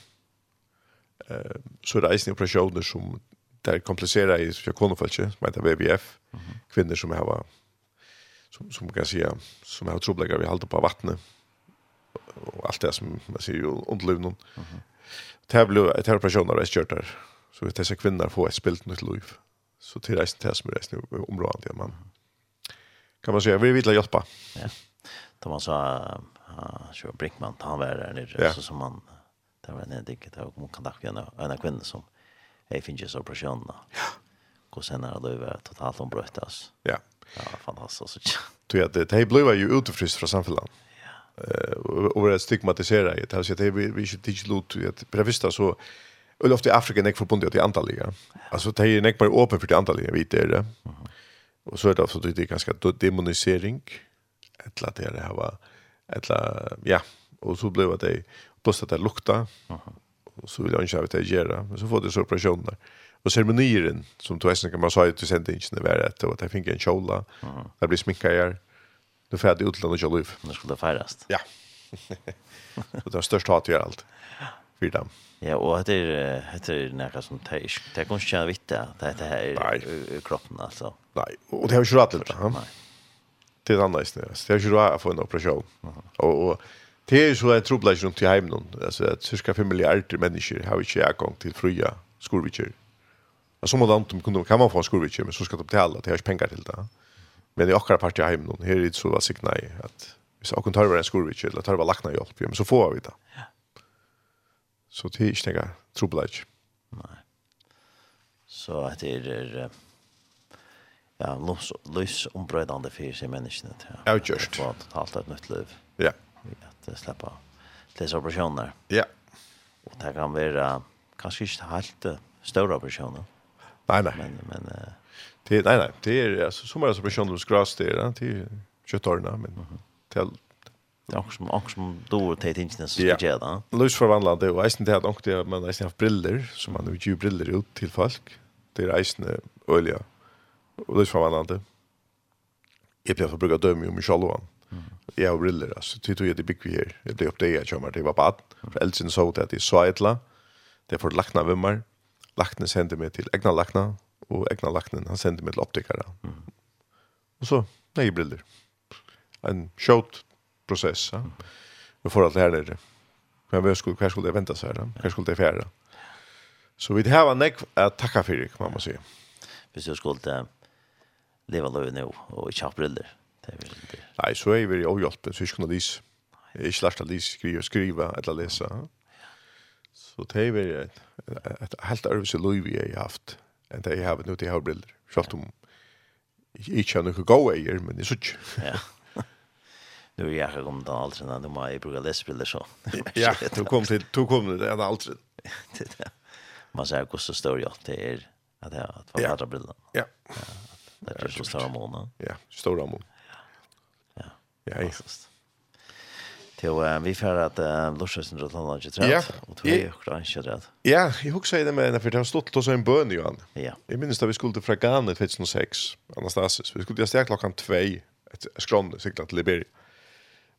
Eh så det är isen operationer som där komplicerar i för konfalche, som heter VVF. Mm. Kvinnor som har som som kan säga som har trubbel vi håller på vattnet och allt det som man ser ju underluvnon. Mhm. Mm det här blev ett här där Så vet dessa kvinnor får ett spilt nytt liv. Så till resten till som reisen området man kan man säga vi vill hjälpa. Ja. man sa så Brinkman han var där nere ja. så som man det var en digget, det var man kan ta en en kvinna som är finns så personerna. Ja. Och sen när det var totalt ombrötas. Ja. Ja, fantastiskt så. Du vet det här blev ju utfryst från samhället. Ja. Eh och det stigmatiserar ju. Det här så det vi vi inte till lut att prevista så Och ofta i Afrika nek förbundet till antaliga. Alltså det är nek bara öppen för det antaliga vid det. Och så är det också det är ganska demonisering. Ettla det det här var ettla ja, och så blev det plus att det lukta. Aha. Och så vill jag inte ha det göra, men så får det så operationer. Och ceremonieren som du kan man säga till sent inte var det att jag fick en kjola. Det blir sminka här. Du får det utlandet och liv. Nu ska det firas. Ja. så det är störst hat vi allt. För dem. Ja, og det er, det er noe som det er, det er kanskje ikke vitt det, er det her i kroppen, altså. Nei, og det har ikke rett til det. Nei. Det er annerledes, det er ikke rett å få en operasjon. Og, og det er så en trobladg rundt i heimen, altså at cirka 5 milliarder mennesker har ikke adgang til fria skorvikker. Og som land kan man få en skorvikker, men så skal de betale, det har ikke penger til det. Men i akkurat part i heimen, her er det så sikkert nei, at hvis akkurat tar var en skorvikker, eller tar var lakna hjelp, men så får vi det. Ja. Så det är inte några trubbelage. Nej. Så det er är ja, lus, lus ombrödande för sig människan. Ja, ja just. För att halta et nytt liv. Ja. Att til disse operasjoner. Ja. Og det kan være kanskje ikke helt større operasjoner. Nej, nej. Men, men, det, nej, nej. Det är alltså, så många operationer hos gras det är, det är köttorna, men mm -hmm. Det är också som då tar tingen så ska jag då. Lus förvandlande och eisen det att också men eisen har briller som man vill ju briller ut till folk. Det är eisen olja. Och lus förvandlande. Jag blir förbrukat döm om Michalova. Jag har briller alltså. Det tog jag det big vi här. Det blir upp det jag kommer det var bad. För elsen så att det är så ettla. Det får lackna vimmar. Lackna sände mig till egna lackna och egna lacknen han sände mig till optikare. Och så nej briller. En shot process. Ja. Vi får allt det här nere. Men vi skulle, kanske skulle det vänta så här. Kanske skulle det färra. Så vi har en näck att tacka för det, kan man säga. Hvis jag skulle leva löv nu och inte ha briller. Nej, så är vi avhjälpta. Så vi skulle lys. Ikke lært at de skriver, skriva eller läsa. Så det er ett ett helt arvelse liv vi har haft Än det jag har nu till jeg har briller. Selv om ikke er noe gode eier, men det er sånn. Ja nu är jag kom till alltså nu må jag bruka läsbilder så. ja, du kom till du kom till det alltså. Man säger hur så står jag till er att jag att vara andra bilder. Ja. Det är så stora månader. Ja, stora månader. Ja. Ja, just. Till uh, vi fer att uh, Lorsøsen rundt landet ikke trett, ja. og tog jeg akkurat ikke trett. Ja, jeg husker det med, for det har stått til oss en bøn, Johan. Ja. Jeg minnes da vi skulle til Fragane 2006, Anastasis. Vi skulle til å stå 2, et skrånne, sikkert til Liberia.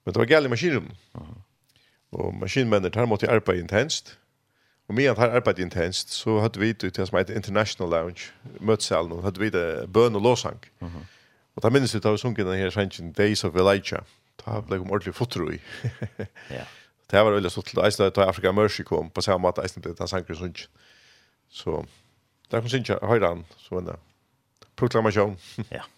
Men det var gale maskinen. Uh -huh. Og maskinmennene, der måtte jeg arbeide intenst. Og medan han arbeidde intenst, så hadde vi til det som heter International Lounge, møtesalen, og hadde vi det bøn og låsang. Uh -huh. Og da minnes vi da vi sunket den her sangen Days of Elijah. Da ble vi ordentlig fotro i. ja. Det var veldig stort til Eisland, da Afrika Mercy kom, på samme måte Eisland ble den sangen sunket. Så der kom synge høyre han, så en proklamasjon. ja.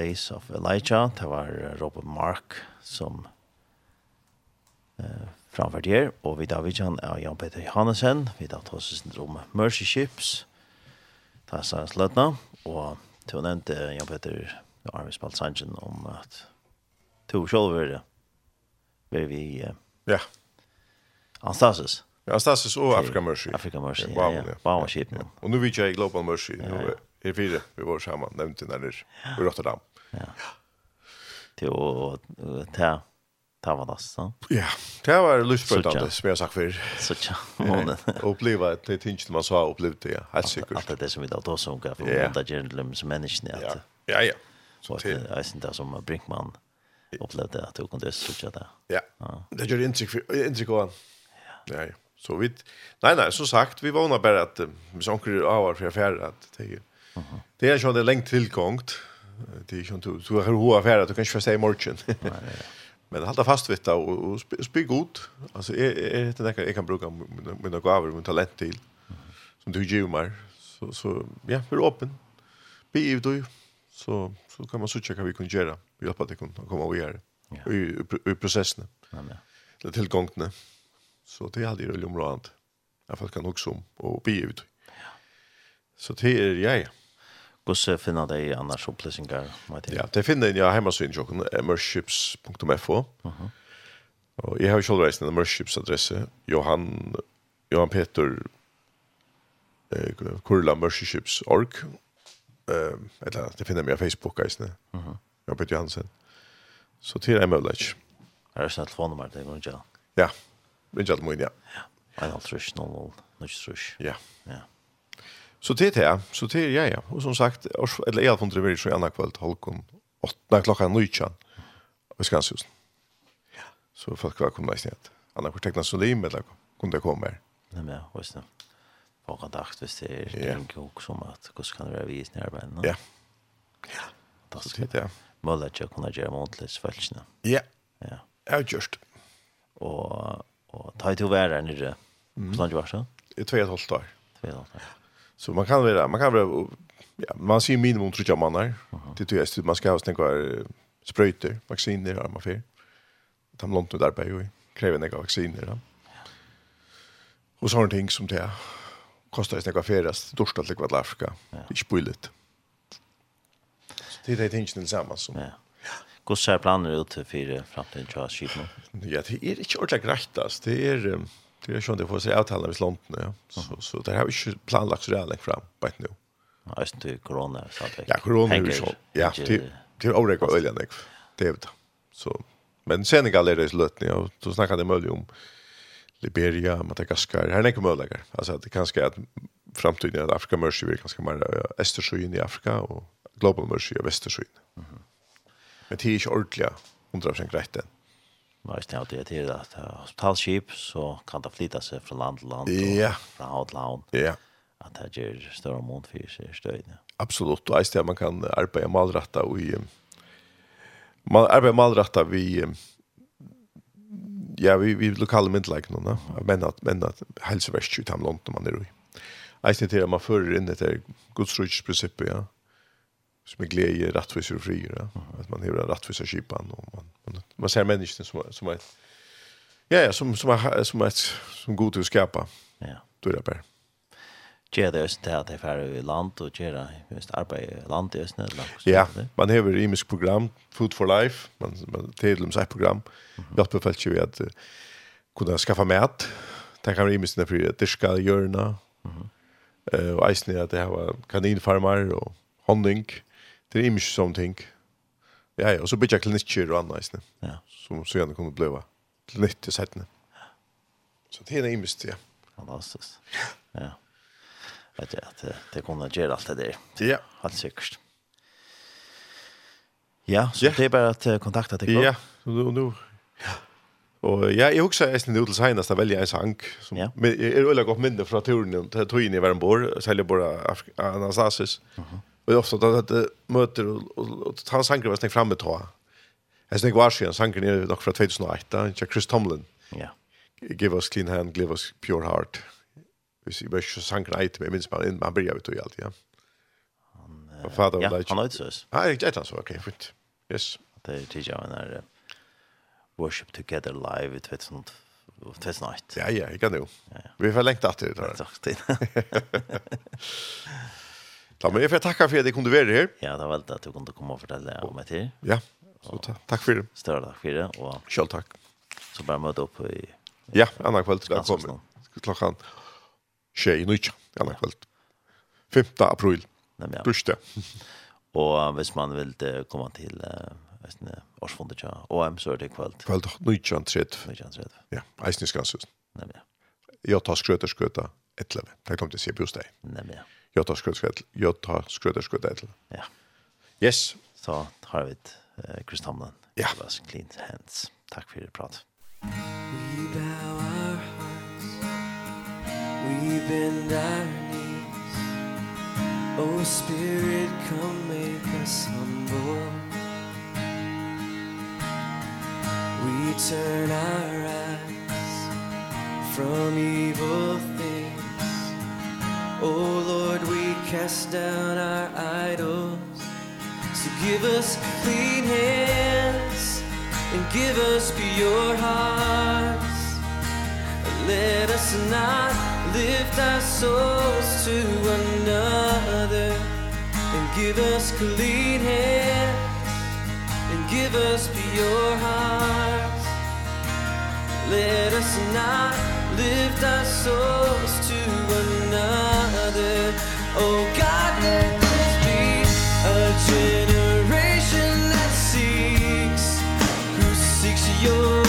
Days of Elijah. Det var Robert Mark som eh, framført her. Og vi da vidjan av Jan Peter Johannesen. Vi da tar oss syndrom Mercy Ships. Det er Sarens Løtna. Og til å nevnte Jan Peter Arne Spalt Sanchen om at to sjolver vil vi eh, ja. Anastasis. Ja, Anastasis og Afrika Mercy. Afrika Mercy, ja. ja, ja. Og nå vet jeg Global Mercy. Ja, ja. Er fire, vi var sammen, nevnte nærmere, i Rotterdam. Ja. Til å ta ta vad så. Ja, det var lustbildande som jag sagt för. Så tja. Uppleva det tinge man så har upplevt det. Helt säkert. Att det som vi då så går för att det är som människan att. Ja, ja. Så det är inte som Brinkman upplevde att det kunde så tja där. Ja. Det gör intryck intryck av. Ja. Ja. Så vi nej nej så sagt vi var nog bara att vi sånkar av för affär att det är. Det är ju det länge tillgångt det är ju inte så här hur affär att du kanske får säga morgon. Men hålla fast vid det och spy god. Alltså är är det där jag kan bruka mina gåvor, min talent till som du ger mig. Så så ja, för öppen. Be ut då så så kan man söka vad vi kan göra. Vi hjälpa dig kan komma och göra. Ja. I, i processen. Amen. Det tillgångne. Så det hade ju rumrant. Jag fast kan också om och be ut. Ja. Så det är jag. Ja. Hvordan finner de annars opplysninger? Ja, det finner jeg hjemme så innsjåkken, immerships.fo. Uh -huh. Og jeg har jo selv reist en adresse Johan, Johan Peter eh, Kurla mershipsorg. Eh, eller det finner jeg på Facebook, eisne. Uh -huh. Johan Peter Johansen. Så til er mulig. Er det sånn telefonnummer til Gunja? Ja, Gunja Almoin, ja. Ja, 1.30, 0.0, 0.30. Ja. Ja. Så det är det. Så det är ja Ja. Och som sagt, eller jag funderar väl så gärna kväll till halkon. Åtta klockan nöjtjan. Vi ska anses. Ja. Så folk kvar kommer nästan. Anna får teckna solim eller kunde komma här. Nej men, visst nu. Bara kontakt hvis det är en kok som att hur kan det vara vis när ben. Ja. Ja. Det är det. Ja. Måla jag kunna göra måntligt svälsna. Ja. Ja. Ja, just. Och och ta till värre nere. Mm. Snart var så. Det är 2,5 år. 2,5 år. Så man kan vara man kan vara ja, man ser minimum tror jag man där. Det tror jag man ska ha tänka spröjter, vacciner och man för. De har långt där på ju. Kräver några vacciner då. Och sån ting som det kostar ju några färas dörsta till kvad Afrika. Det är spullet. Det är det tingen tillsammans som. Ja. Hur ser planer ut för framtiden tror jag skipmo? Ja, det är inte ordentligt rätt. Det är Det är ju inte för sig avtala med London, ja. Så så det har vi ju planlagt så där fram på ett nu. Ja, just det corona så att. Ja, corona är ju så. Ja, det det är orätt och elände. Det är det. Så men Senegal är det lätt nu och då snackar det möjligt om Liberia, Madagaskar. Här är det möjligt. Alltså det kanske är att framtiden att Afrika Mercy blir kanske mer Östersjön i Afrika och Global Mercy i Västersjön. Mhm. Men det är ju ordentligt 100% rätt än. Men hvis det er til at hospitalskip, så kan det flytta seg fra land til land, ja. fra havn til havn. Ja. At det gjør større mån for seg støyene. Absolutt, og eist det man kan arbeide malretta og i... Man arbeider malretta vi... Ja, vi, vi lokale myndeleikene, da. Men at, men at helseverst ut av landet man er i. Eist det til at man fører inn etter godsrujtsprinsippet, ja som är glädje, rättvisor och frier. Ja? Att man har rättvisa kipan. Och man, man, man ser människan som, som är Ja, ja, som som är som är som god att skapa. Ja. Då är det bara. Tjera det östen att det färre i land och tjera just arbete i land i östen. Ja, man har ju imisk program, Food for Life, man, man tillum sig program. Mm -hmm. Jag på ju att uh, kunna skaffa mat. Det kan ju imisk när för det ska göra. Mhm. Eh och isen att det har kaninfarmar och honning det är ju mycket sånt ting. Ja, ja, och så bygger klinikker och annat annars. Ja. Som så gärna kommer blöva. Till nytt i sättning. Så det är ju mycket, ja. Fantastiskt. Ja. Vet jag att det kommer att göra allt det där. Ja. Helt säkert. Ja, så ja. det är bara att kontakta dig. Ja, och nu... Ja. Og ja, jeg husker jeg snitt ut til senest å velge en sang. Som, ja. Men jeg er veldig godt minne fra turen til Tøyne i Värmbor, særlig bare Anastasis. Uh -huh. Och ofta att det möter och han sanker var snäck framme ta. Jag snäck var sen sanker ner dock för 2008 där Chris Tomlin. Ja. Give us clean hand, give us pure heart. Vi ser bara så sanker ait med minst bara in man börjar ut tog allt ja. Han fader ja, han har utsös. Nej, det är så okej, fint. Yes. Det är ju jag när worship together live i 2000 sånt night. Ja ja, jag kan det. Vi får längta till det. Tack till. Ja, men jag får tacka för att du kunde vara här. Ja, det var väl att du kunde komma och fortälla om mig till. Ja, så ta tack för det. Större tack för det. Och Själv tack. Så bara möta upp i... Ja, annan kväll. Klockan tjej i nytt. Annan kväll. 5 april. Nej, ja. Bursdag. Och hvis man vill komma till uh, årsfondet ja. OM så är det kväll. Kväll tredje. Ja, eisniskansus. Nej, ja. Jag tar skröter skröta 11. Det kommer till se bursdag. Nej, ja. Jota Skrøderskrødel. Jota Skrøderskrødel. Ja. Yes. Så har vi uh, Chris Tomlin. Ja. Det var clean hands. Takk for det prat. We bow our hearts. We bend our knees. Oh Spirit, come make us humble. We turn our eyes from evil things Oh Lord, we cast down our idols. So give us clean hands And give us pure hearts. Let us not lift our souls to another. And give us clean hands And give us pure hearts. Let us not lift our souls to another your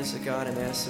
answer God and ask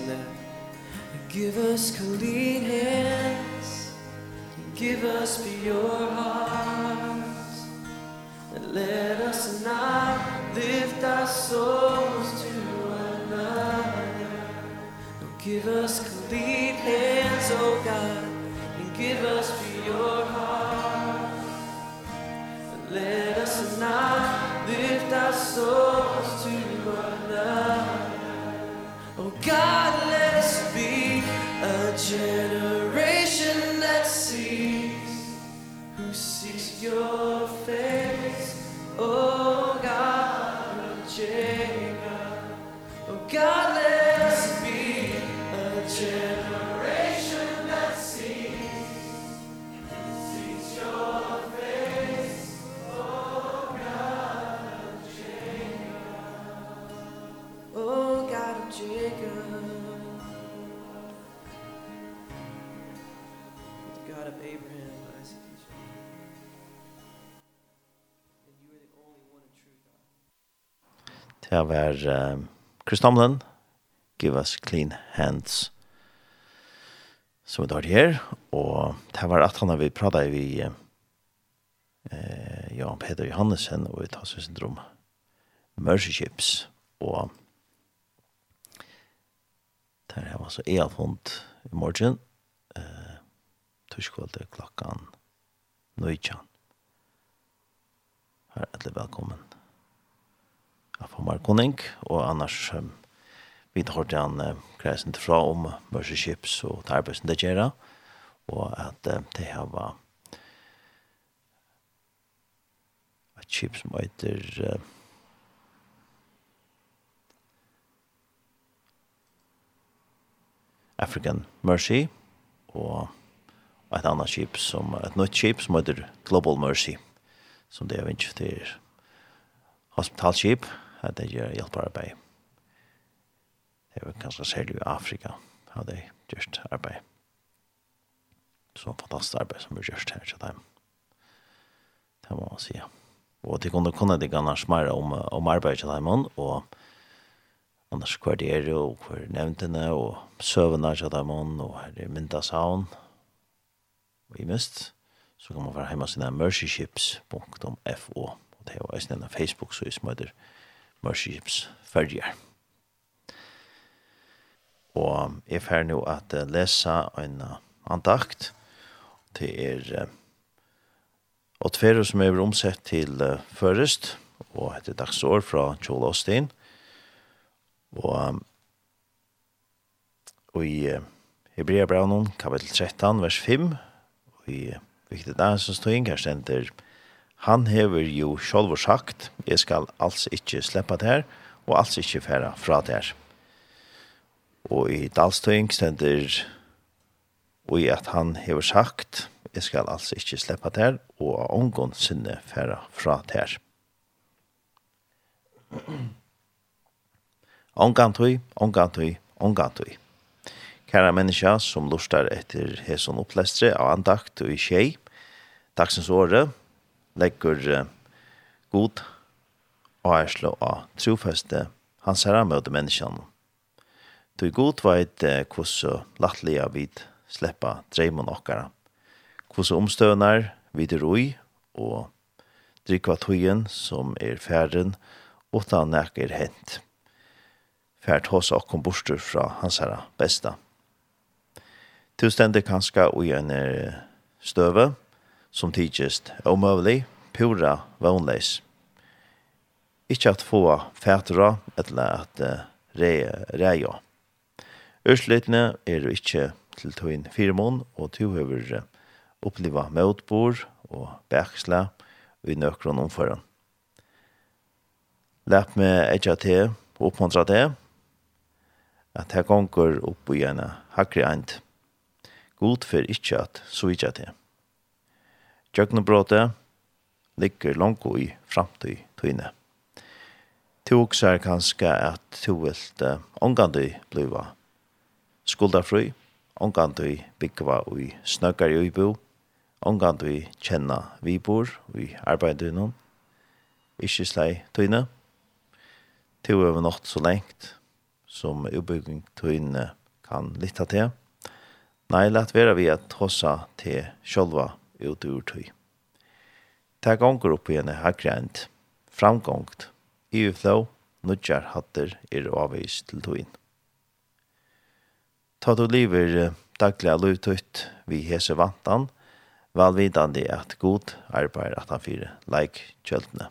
Det var um, Chris Tomlin, Give Us Clean Hands, som vi tar her. Og det var at han har vi pratet vi eh, Jan Peter Johannesen og vi tar seg syndrom Mercy Ships. Og det her var så e-alfond i morgen. Eh, Torskvalde klokkan nøytjan. Her er alle velkommen for Markoning, og annars um, vi har hørt han uh, kreisen til fra om Mercy Ships og Tarbøsen det gjør, og at uh, det her var et skip som heter uh, African Mercy, og et annet skip som, et nytt skip som heter Global Mercy, som det er vinst til hospitalskip, at det gjør hjelpearbeid. Det var kanskje særlig i Afrika har de gjort arbeid. Så fantastisk arbeid som vi gjør her til dem. Det må man si. Og de kunne kunne de ganske mer om, om arbeid til dem, og annars hver det er og hver nevntene og søvende til dem, og her er myndasavn. Og i mest, så kan man være hjemme sine mercyships.fo og det er også en Facebook-søys som heter Facebook Worships fyrjar. Og jeg fer nå at lesa en andakt til er tverre som er omsett til først, og heter Dagsår fra Joel Austin. Og, og i Hebrea Braunen, kapittel 13, vers 5, og i viktig dag som stod inn, her stender Han hever jo sjálfur sagt, jeg skal alls ikkje sleppa der, og alls ikkje færa fra der. Og i dalstøying stender, og i at han hever sagt, jeg skal alls ikkje sleppa der, og av omgånd sinne færa fra der. Ongantui, ongantui, ongantui. Kæra menneska som lustar etter heson opplestre av andakt og i tjei, dagsens året, lägger god og ærslo av trofeste hans herre møte menneskene. Du er god veit hvordan lattelige vid sleppa dreimen okkara. Hvordan omstøvnar vid roi og drikva tøyen som er færen utan nek er hent. Fært hos okkom borster fra hans herre besta. Du det kanskje og en støve, som tidsist, omøvelig, pura, vannleis. Ikke at få fætra, eller at uh, reia. Ørsleitene er jo ikke til tøyn firmon, og to høver oppleva møtbor og bæksla i nøkron omføren. Læp med etja til og oppmuntra til at her gonger opp i en hakre eind. God for ikke at så ikke til. Tjøknebråte ligger langt i framtid tøyne. Du også er kanskje at du vil uh, omgandøy bliva skuldafrøy, omgandøy byggva ui snøkkar i uibo, omgandøy vi vibor ui arbeidøynon, ikkje slei tøyne. Du er nått så lengt som ubygging tøyne kan lytta til. Nei, lett vera vi at hossa til sjolva ut ur tøy. Ta gonger opp igjen er hakrent, framgångt, i uflå, nudjar hatter er avvis til tøyn. Ta du liver dagliga lutut vi hese vantan, valvidande at god arbeid at han fyre leik kjøltene.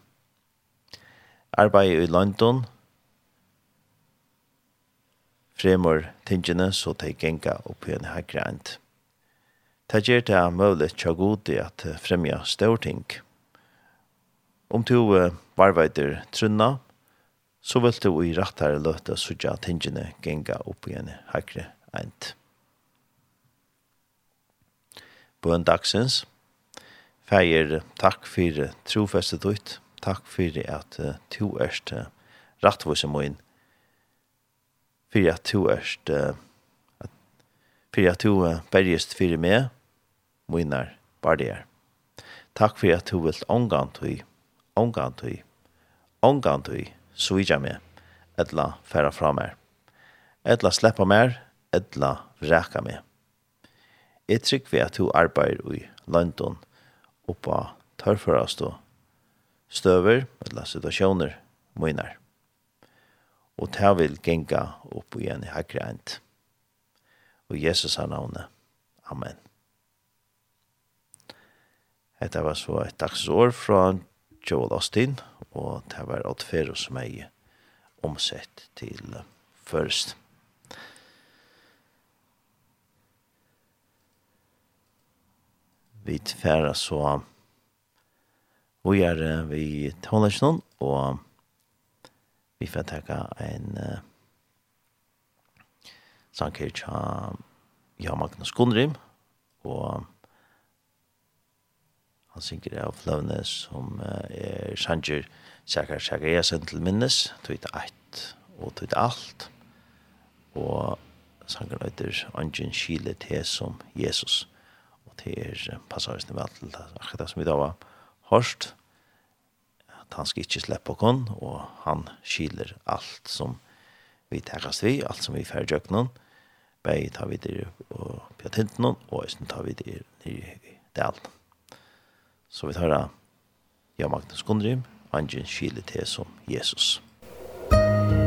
Arbeid i London, fremur tingene så de genga opp i en haggrant. Det gjør det mulig til god i at fremja storting. Om du varveider trunna, så vil du i rattere løte sudja tingene genga opp igjen høyre eint. Bøn dagsens, feir takk for trofeste dutt, takk for at to erst rattvåse moin, for at to erst, for at to bergest for meg, minar bardier. Takk for at du vilt omgantui, omgantui, omgantui, svija meg, etla færa fra meg, etla sleppa meg, etla vreka meg. Jeg trygg vi at du arbeider i London oppa tørførast og støver, etla situasjoner, moinar. Og ta vil genga opp igjen i hakreint. Og Jesus har navnet. Amen. Dette var så et dagsår fra Joel Austin, og det var alt fero som jeg omsett til først. Vi færre så vi er vi tonelsen, og vi får takke en uh, sanger til Jan Magnus Gundrim, og han synger av Fløvnes, som er sanger Sækar Sækariasen til minnes, tog eit og tog det alt, og sangeren heter Angen Kile til som Jesus, og til er passaristen vel til akkurat det som vi da var hørst, at han skal ikke slippe kon, og han skiler alt som vi tekast vi, alt som vi færre jøknen, bei tar vi det og på og i tar vi det nere i delen. Så vi tar av Ja Magnus Gundrim, Angen Kile til som Jesus. Musik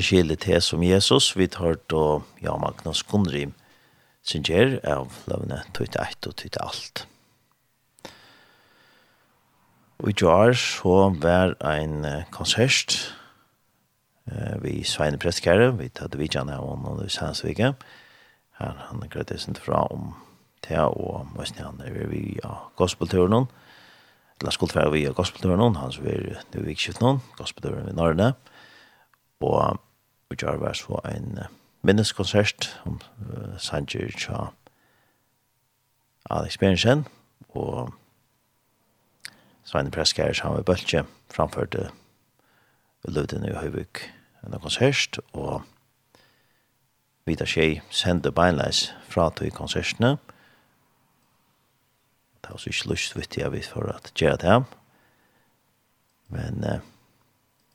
ikke skille til som Jesus. Vi tar då ja, Magnus Gunnrim sin gjer av løvene tøyte eit og tøyte alt. Og i jar så var ein konsert eh, vi Sveine Prestkære, vi tatt vidtjene av henne og Sandsvike. Her han grøttes sin fra om det, og måske han er vi av gospelturen la skuld være vi av gospelturen han som er nu vikskift noen, gospelturen ved Norrne, og og gjør var så en uh, minneskonsert om uh, Sanger Tja Alex Berensen og Sveine Preskjær som var bølge framførte Løvdene i Høyvik en konsert og Vida Kjei sendte beinleis fra til konsertene. Det var så ikke lyst vidt jeg vidt for at gjøre det. Men uh,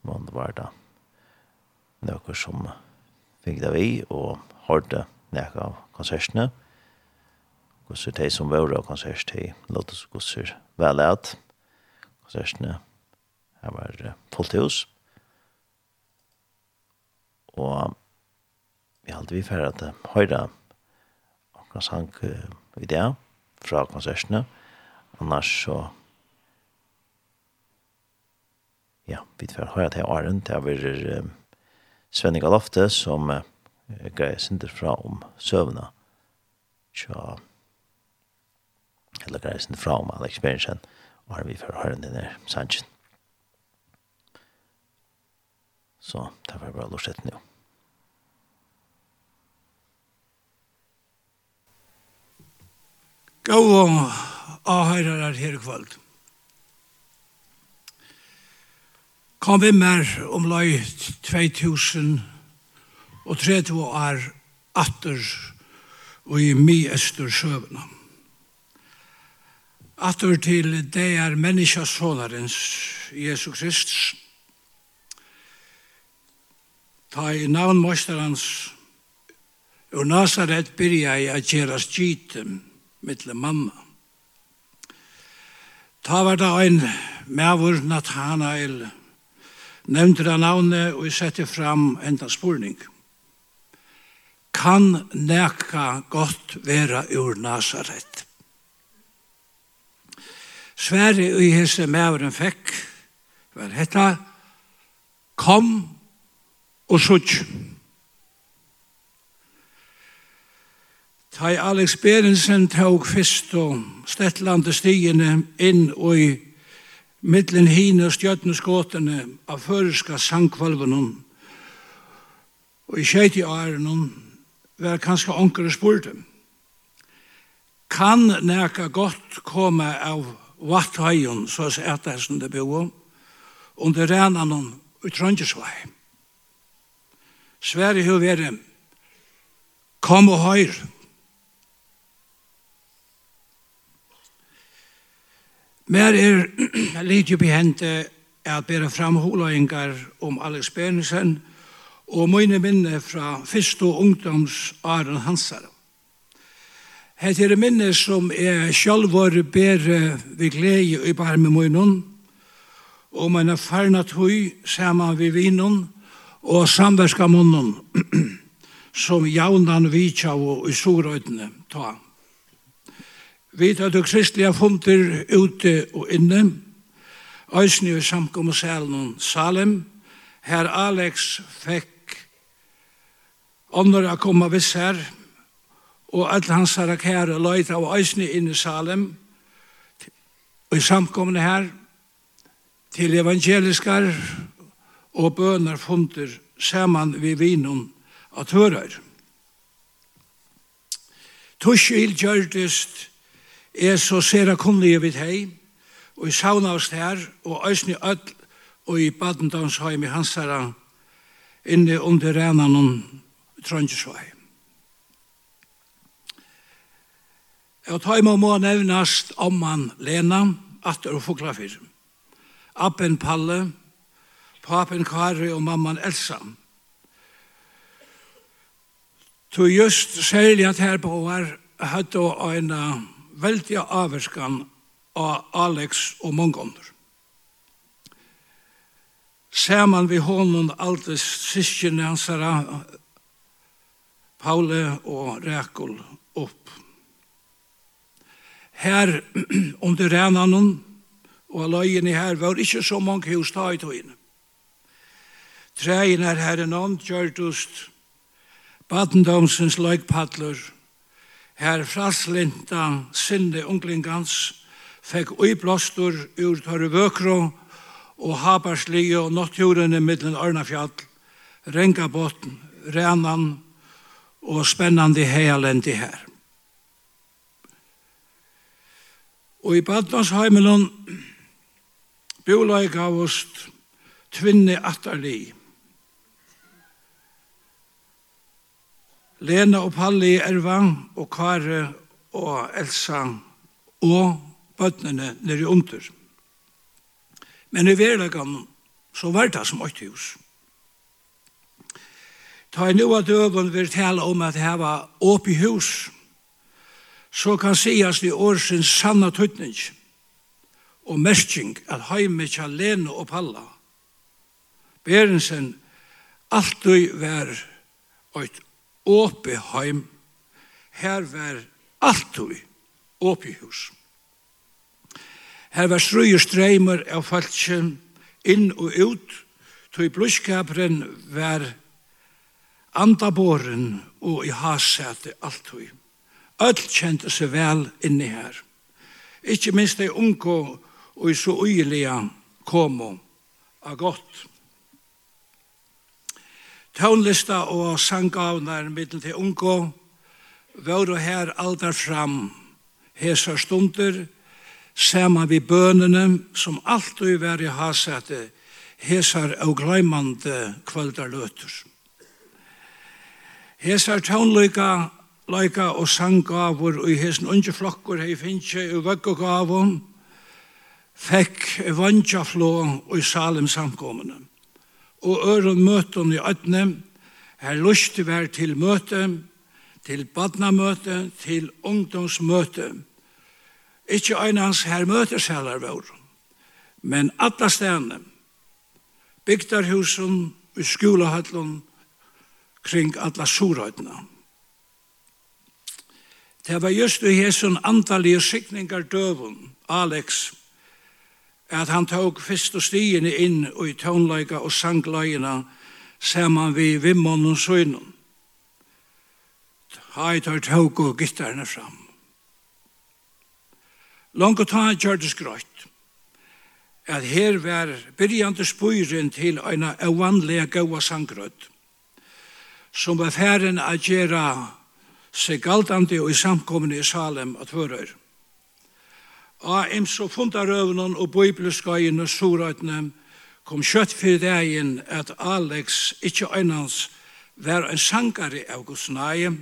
man var da noen som fikk det vi og hørte noen av konsertene. Hvordan de som var av konsert, de låte oss hvordan vel at konsertene her var fullt hus. Og vi hadde vi ferdig at høyre akkurat sang i det fra konsertene. Annars så ja, vi får høyre til Arend, det har vært Svenning Alofte som uh, greier sinter fra om søvna tja eller greier sinter fra om Alex Berensen og har vi for å høre denne sannsyn så det var bra lort nå Gå og avhøyrer her kvöld. kom vi mer om løy 2000 og 30 år atter og i myester søvna. Atter til det er menneskjas sålarens Jesu Kristus. Ta i navn mosterans og Nazaret byrja i at kjeras gite mittle mamma. Ta var da ein mevur Nathanael, nevnte det navnet og sette fram enda spurning. Kan neka godt vera ur Nazaret? Sverre i hese mæveren fekk, var hetta, kom og sutt. Ta Alex Berensen tog fyrst og stettlande stigene inn og i mittlen hine stjøtneskåtene av føreska sangkvalvenon. Og i tjeit i ærenon var kanskje onkere spurte. Kan neka godt komme av vatthøyen, så er ettersen det bo, under renanon i Trondjesvei. Sverige høy vere, kom og høyre, Mer er lite behente at bera fram holøyngar om Alex Bernersen og mine minne fra første ungdomsåren hansar. Hette er minne som er sjálvor bære vi glede i barme munnen og mine farna tøy saman vi vinnen og samverska munnen som jaunan vi og i sorøytene ta. Vi tar du kristelige funter ute og inne, Øysni i samkom og salen Salem, her Alex fekk ånder å komme viss her, og alle hans herre kære løyt av Øysni inn i Salem, og i samkomne her, til evangeliskar og bønar funter saman vi vinun at hører. Tushil gjørdest er så sera kunnlige vid hei, og i sauna oss her, og æsni öll, og i badendamsheim i hansara, inne under renan om Trondjesvei. tar taima må nevnast omman Lena, atter og foklafir. Appen Palle, papen Kari og mamman Elsa. To just særlig at her på var høyde og øyne veldig avverskan av Alex og mange ånder. Saman vi honom alltid syskjene hans Paule og Rekul opp. Her, under renanen og løyene her, var ikke så mange hus ta i togene. Treien er her en ånd, gjørtust, badendomsens løgpadler, her fraslinta sinne unglingans, fekk uiblåstur ur tørre vøkro og habarslige og nattjordene middelen Ørnafjall, Rengabotn, Renan og spennande heialendi her. Og i Badnasheimelon bjulai gavost tvinne atterli Lena og Palli Erva og Kare og Elsa og bøttene nere under. Men i verleggen så var det som åtte hus. Ta en noe døven vil tale om at her var åpig hus, så kan sies i årsens sanna tøtning og mersking at heime kja Lena og Palla. Berensen alltid var et åpe heim. Her var alltid åpe hus. Her var strøyer streimer av falskjen inn og ut, tog blodskaperen var andaboren og i hasete alltid. Öll kjente seg vel inni her. Ikke minst de unge og i så uilige komo av godt. Tånlista og sangavnar middel til ungo vore her aldar fram hesa stunder sama vi bønene som alltid var i hasete hesar og gleimande kvöldar løtur. Hesar tånlika leika og sanggavur og i hesen unge flokkur hei finnje og vøggogavun fekk vantja flå og i salim samkommene og øren møten i øtne, her lyst vær til møte, til badnamøte, til ungdomsmøte. Ikke øynans her møtes heller vår, men alle stedene, bygdarhusen, i skolehøtlen, kring alle surøytene. Det var just i hesson antallige sikningar døvun, Alex, at han tok fyrst og stiene inn og i tånleika og sangløyina saman vi vimmon og søgnon. Hai tar tåg og gittarne fram. Langt og ta gjørdes grøyt at her var byrjande spyrin til eina evanlega gaua sangrøyt som var færen a gjera seg galdande og i samkommende i Salem at hørøyre av ims og fundarøvnen og bøybleskøyene surøytene kom kjøtt for dagen at Alex, ikke øynens, var en sangare av Guds nøye,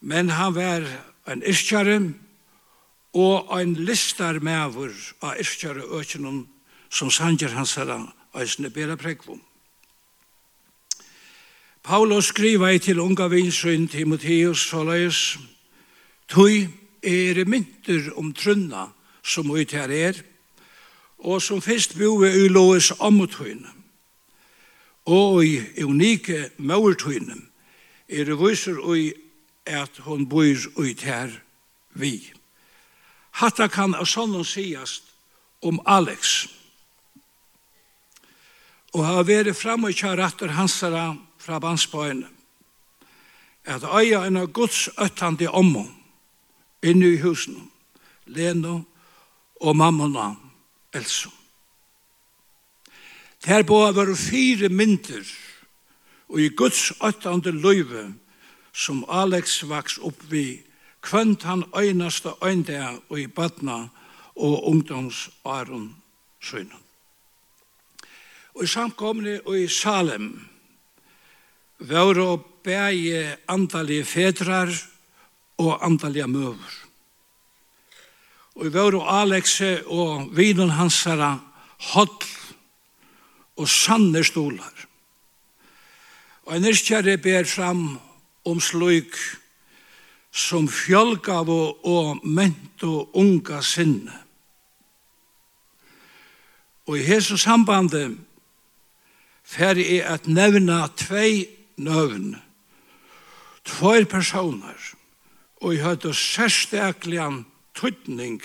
men han var en yrkjare og en listarmæver av yrkjare økjennom som sanger hans herre øyne bera prekvom. Paulus skriva i til unga vinsyn Timotheus såleis, Tøy er mynter om trunna som ut her er, og som fyrst boi i loes ammutøyne. Og i unike maurtøyne er det viser ui at hon boi ut her vi. Hatta kan av sånn sigast om Alex. Og har vært fram og kjær etter hansara fra bandsbøyene. At eia en av Guds øttande ommån inne i husen, Leno og mammona Elsa. Der bo var fire mynter og i Guds åttande løyve som Alex vaks opp vi kvønt han øynaste øynda og i badna og ungdomsåren søgnen. Og i samkomne og i Salem var og bæge andalige fedrar og og andaliga møver. Og i vår og Alexe og vinen hans herra hodl og sanne stolar. Og en iskjære ber fram om sløyk som fjölgav og, og ment og unga sinne. Og i hese sambande fer er at nevna tvei nøvn, tvei personer og jeg hadde særstaklig tøytning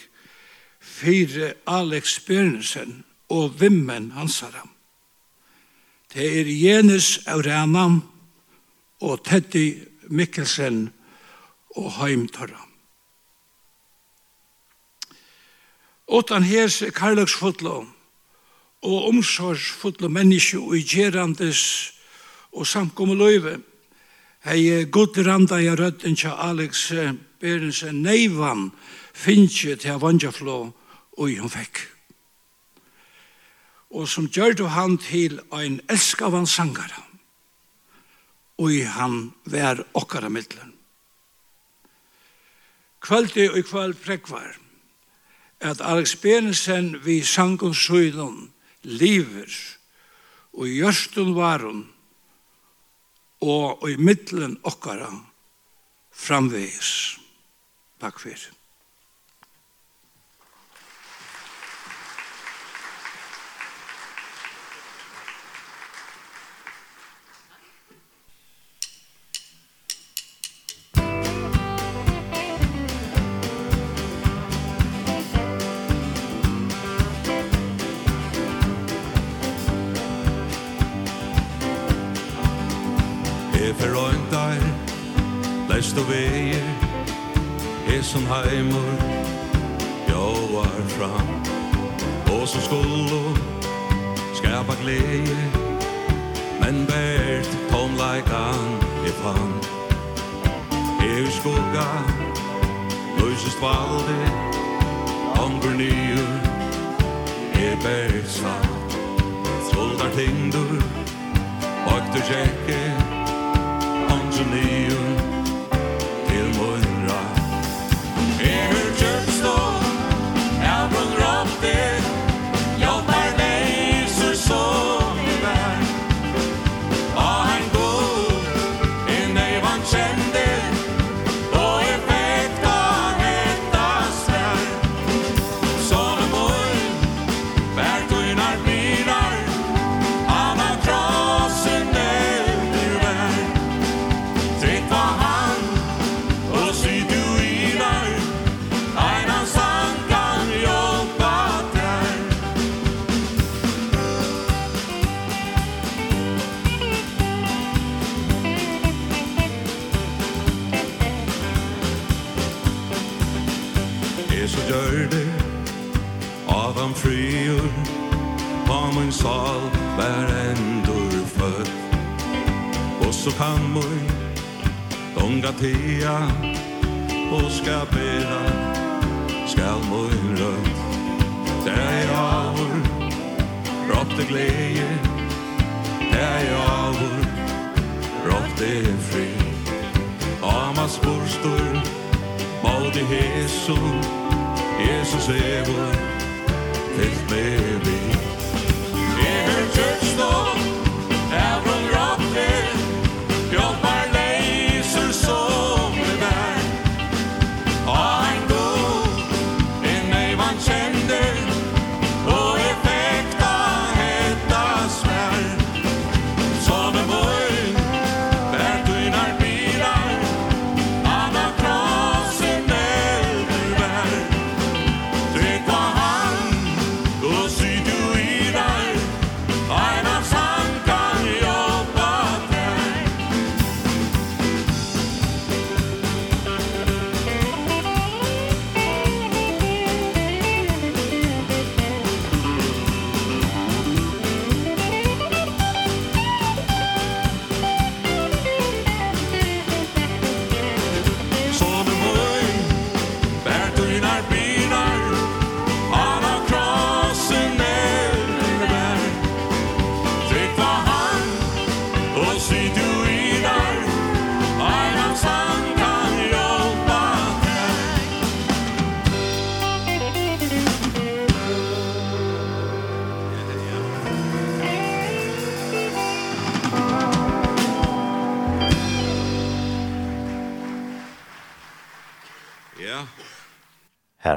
for Alex Bernesen og vimmen hansara. Det er Jenis Aurenan og Teddy Mikkelsen og Heimtara. Åtan hes karlagsfotlo og omsorgsfotlo menneske og gerandes og samkomme løyve – Hei god randa i rødden til Alex Berensen neivan finnje til Vandjaflå og hun fikk. Og som gjør du han til ein elskavan sangara og han vær okkara middelen. Kvöldi og kvöld prekvar at Alex Berensen vi sangun søydun liver og gjørstun varun og i middelen okkara framvegis. Takk fyrir. Vest og veier er som heimor Jóar fram. Og som skullo skapa gleie Men bært tomleikan er fan Er i skugga Løysest valde Ongur nyur Er bært satt Skuldar tindur Bakter jekke Ongur nyur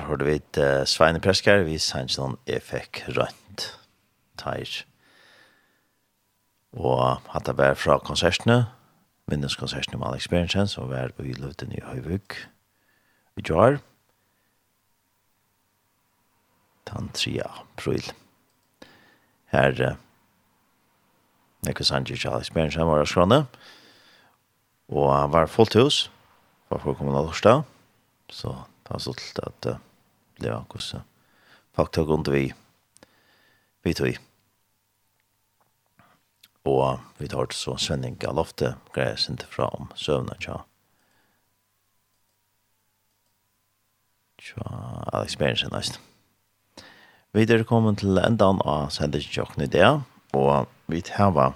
her har du vidt uh, Sveine Preskar, vi sanns noen effekt rønt teir. Og hatt det vært fra konsertene, minneskonsertene med Alex Berensen, som var i Løvden i Høyvug i Jar. Den 3. april. Her uh, Nekko Sanchez Alex Berensen var av skrone, og han var fullt hus, var for å kommunal torsdag, så det var stått at uh, oppleva hvordan folk tog under vi vi tog i. Og vi tar til så sending galofte loftet greier sin til fra om søvnet tja. Tja, Alex Berensen nesten. Vi er kommet til endan av sendingen i det, og vi tar hva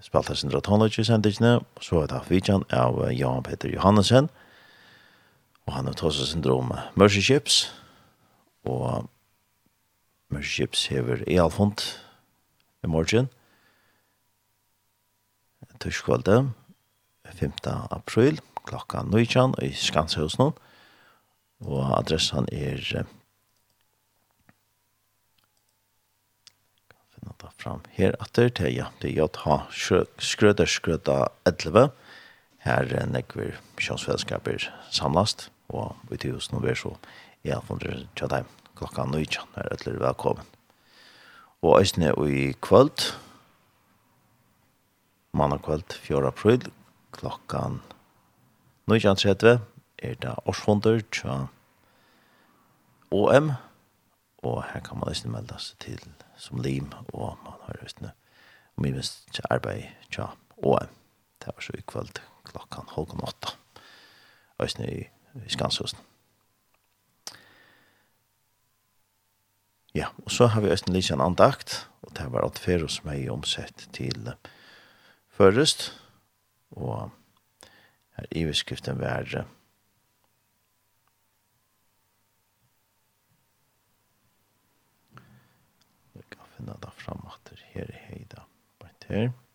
spaltar sin ratologi sendingene, og så er det vidjan av Jan Peter Johannesen, og og han har tås syndrom Mercy Ships, og Mercy Ships hever i Alfond i morgen, tørskvalde, 5. april, klokka 19 i Skanshusen, og adressen er finna det fram her atter til ja, det er JH Skrøder Skrøda 11, her nekver kjønnsfellesskaper samlast og vi til og vi så i alle hundre tjadheim klokka nøytja, er etler velkommen. Og æsne i kvöld, mandag kvöld, 4. april, klokka nøytja tredje, er det årsfunder tja OM, og her kan man æsne melda seg til som lim, og man har æsne, og mye minst tja arbeid tja OM. Det var så i kvöld klokkan halv åtta. Æsne i i Skanshusen. Ja, og så har vi Østen Lisha en andakt, og det var alt ferus som er omsett til førrest, og her i beskriften var Jeg kan finne det frem at det her er Heida. bare til her.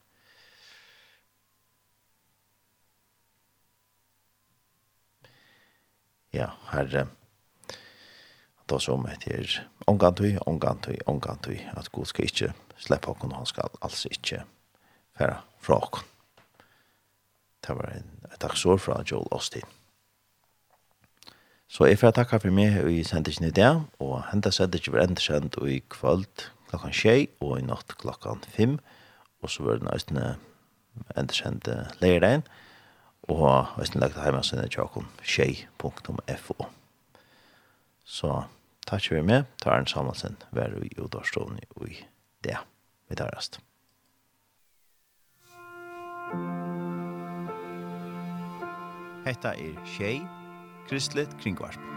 ja, herre, da som heter omgantui, omgantui, omgantui, at god skal ikke slippe okken, og han skal altså ikke fære fra okken. Det var en, et dagsår fra Joel Austin. Så jeg får takke for meg i sendingen i dag, og hente sendingen var enda kjent i kvöld klokkan tjei, og i natt klokkan fem, og så var den østene enda kjent leirdein, og og hvis ni lagt heimasinne tjokken tjei.fo Så takk for meg, tar en samansen vær vi og dorstående i det. Vi tar rast. Hetta er Tjej, Kristelig Kringvarp.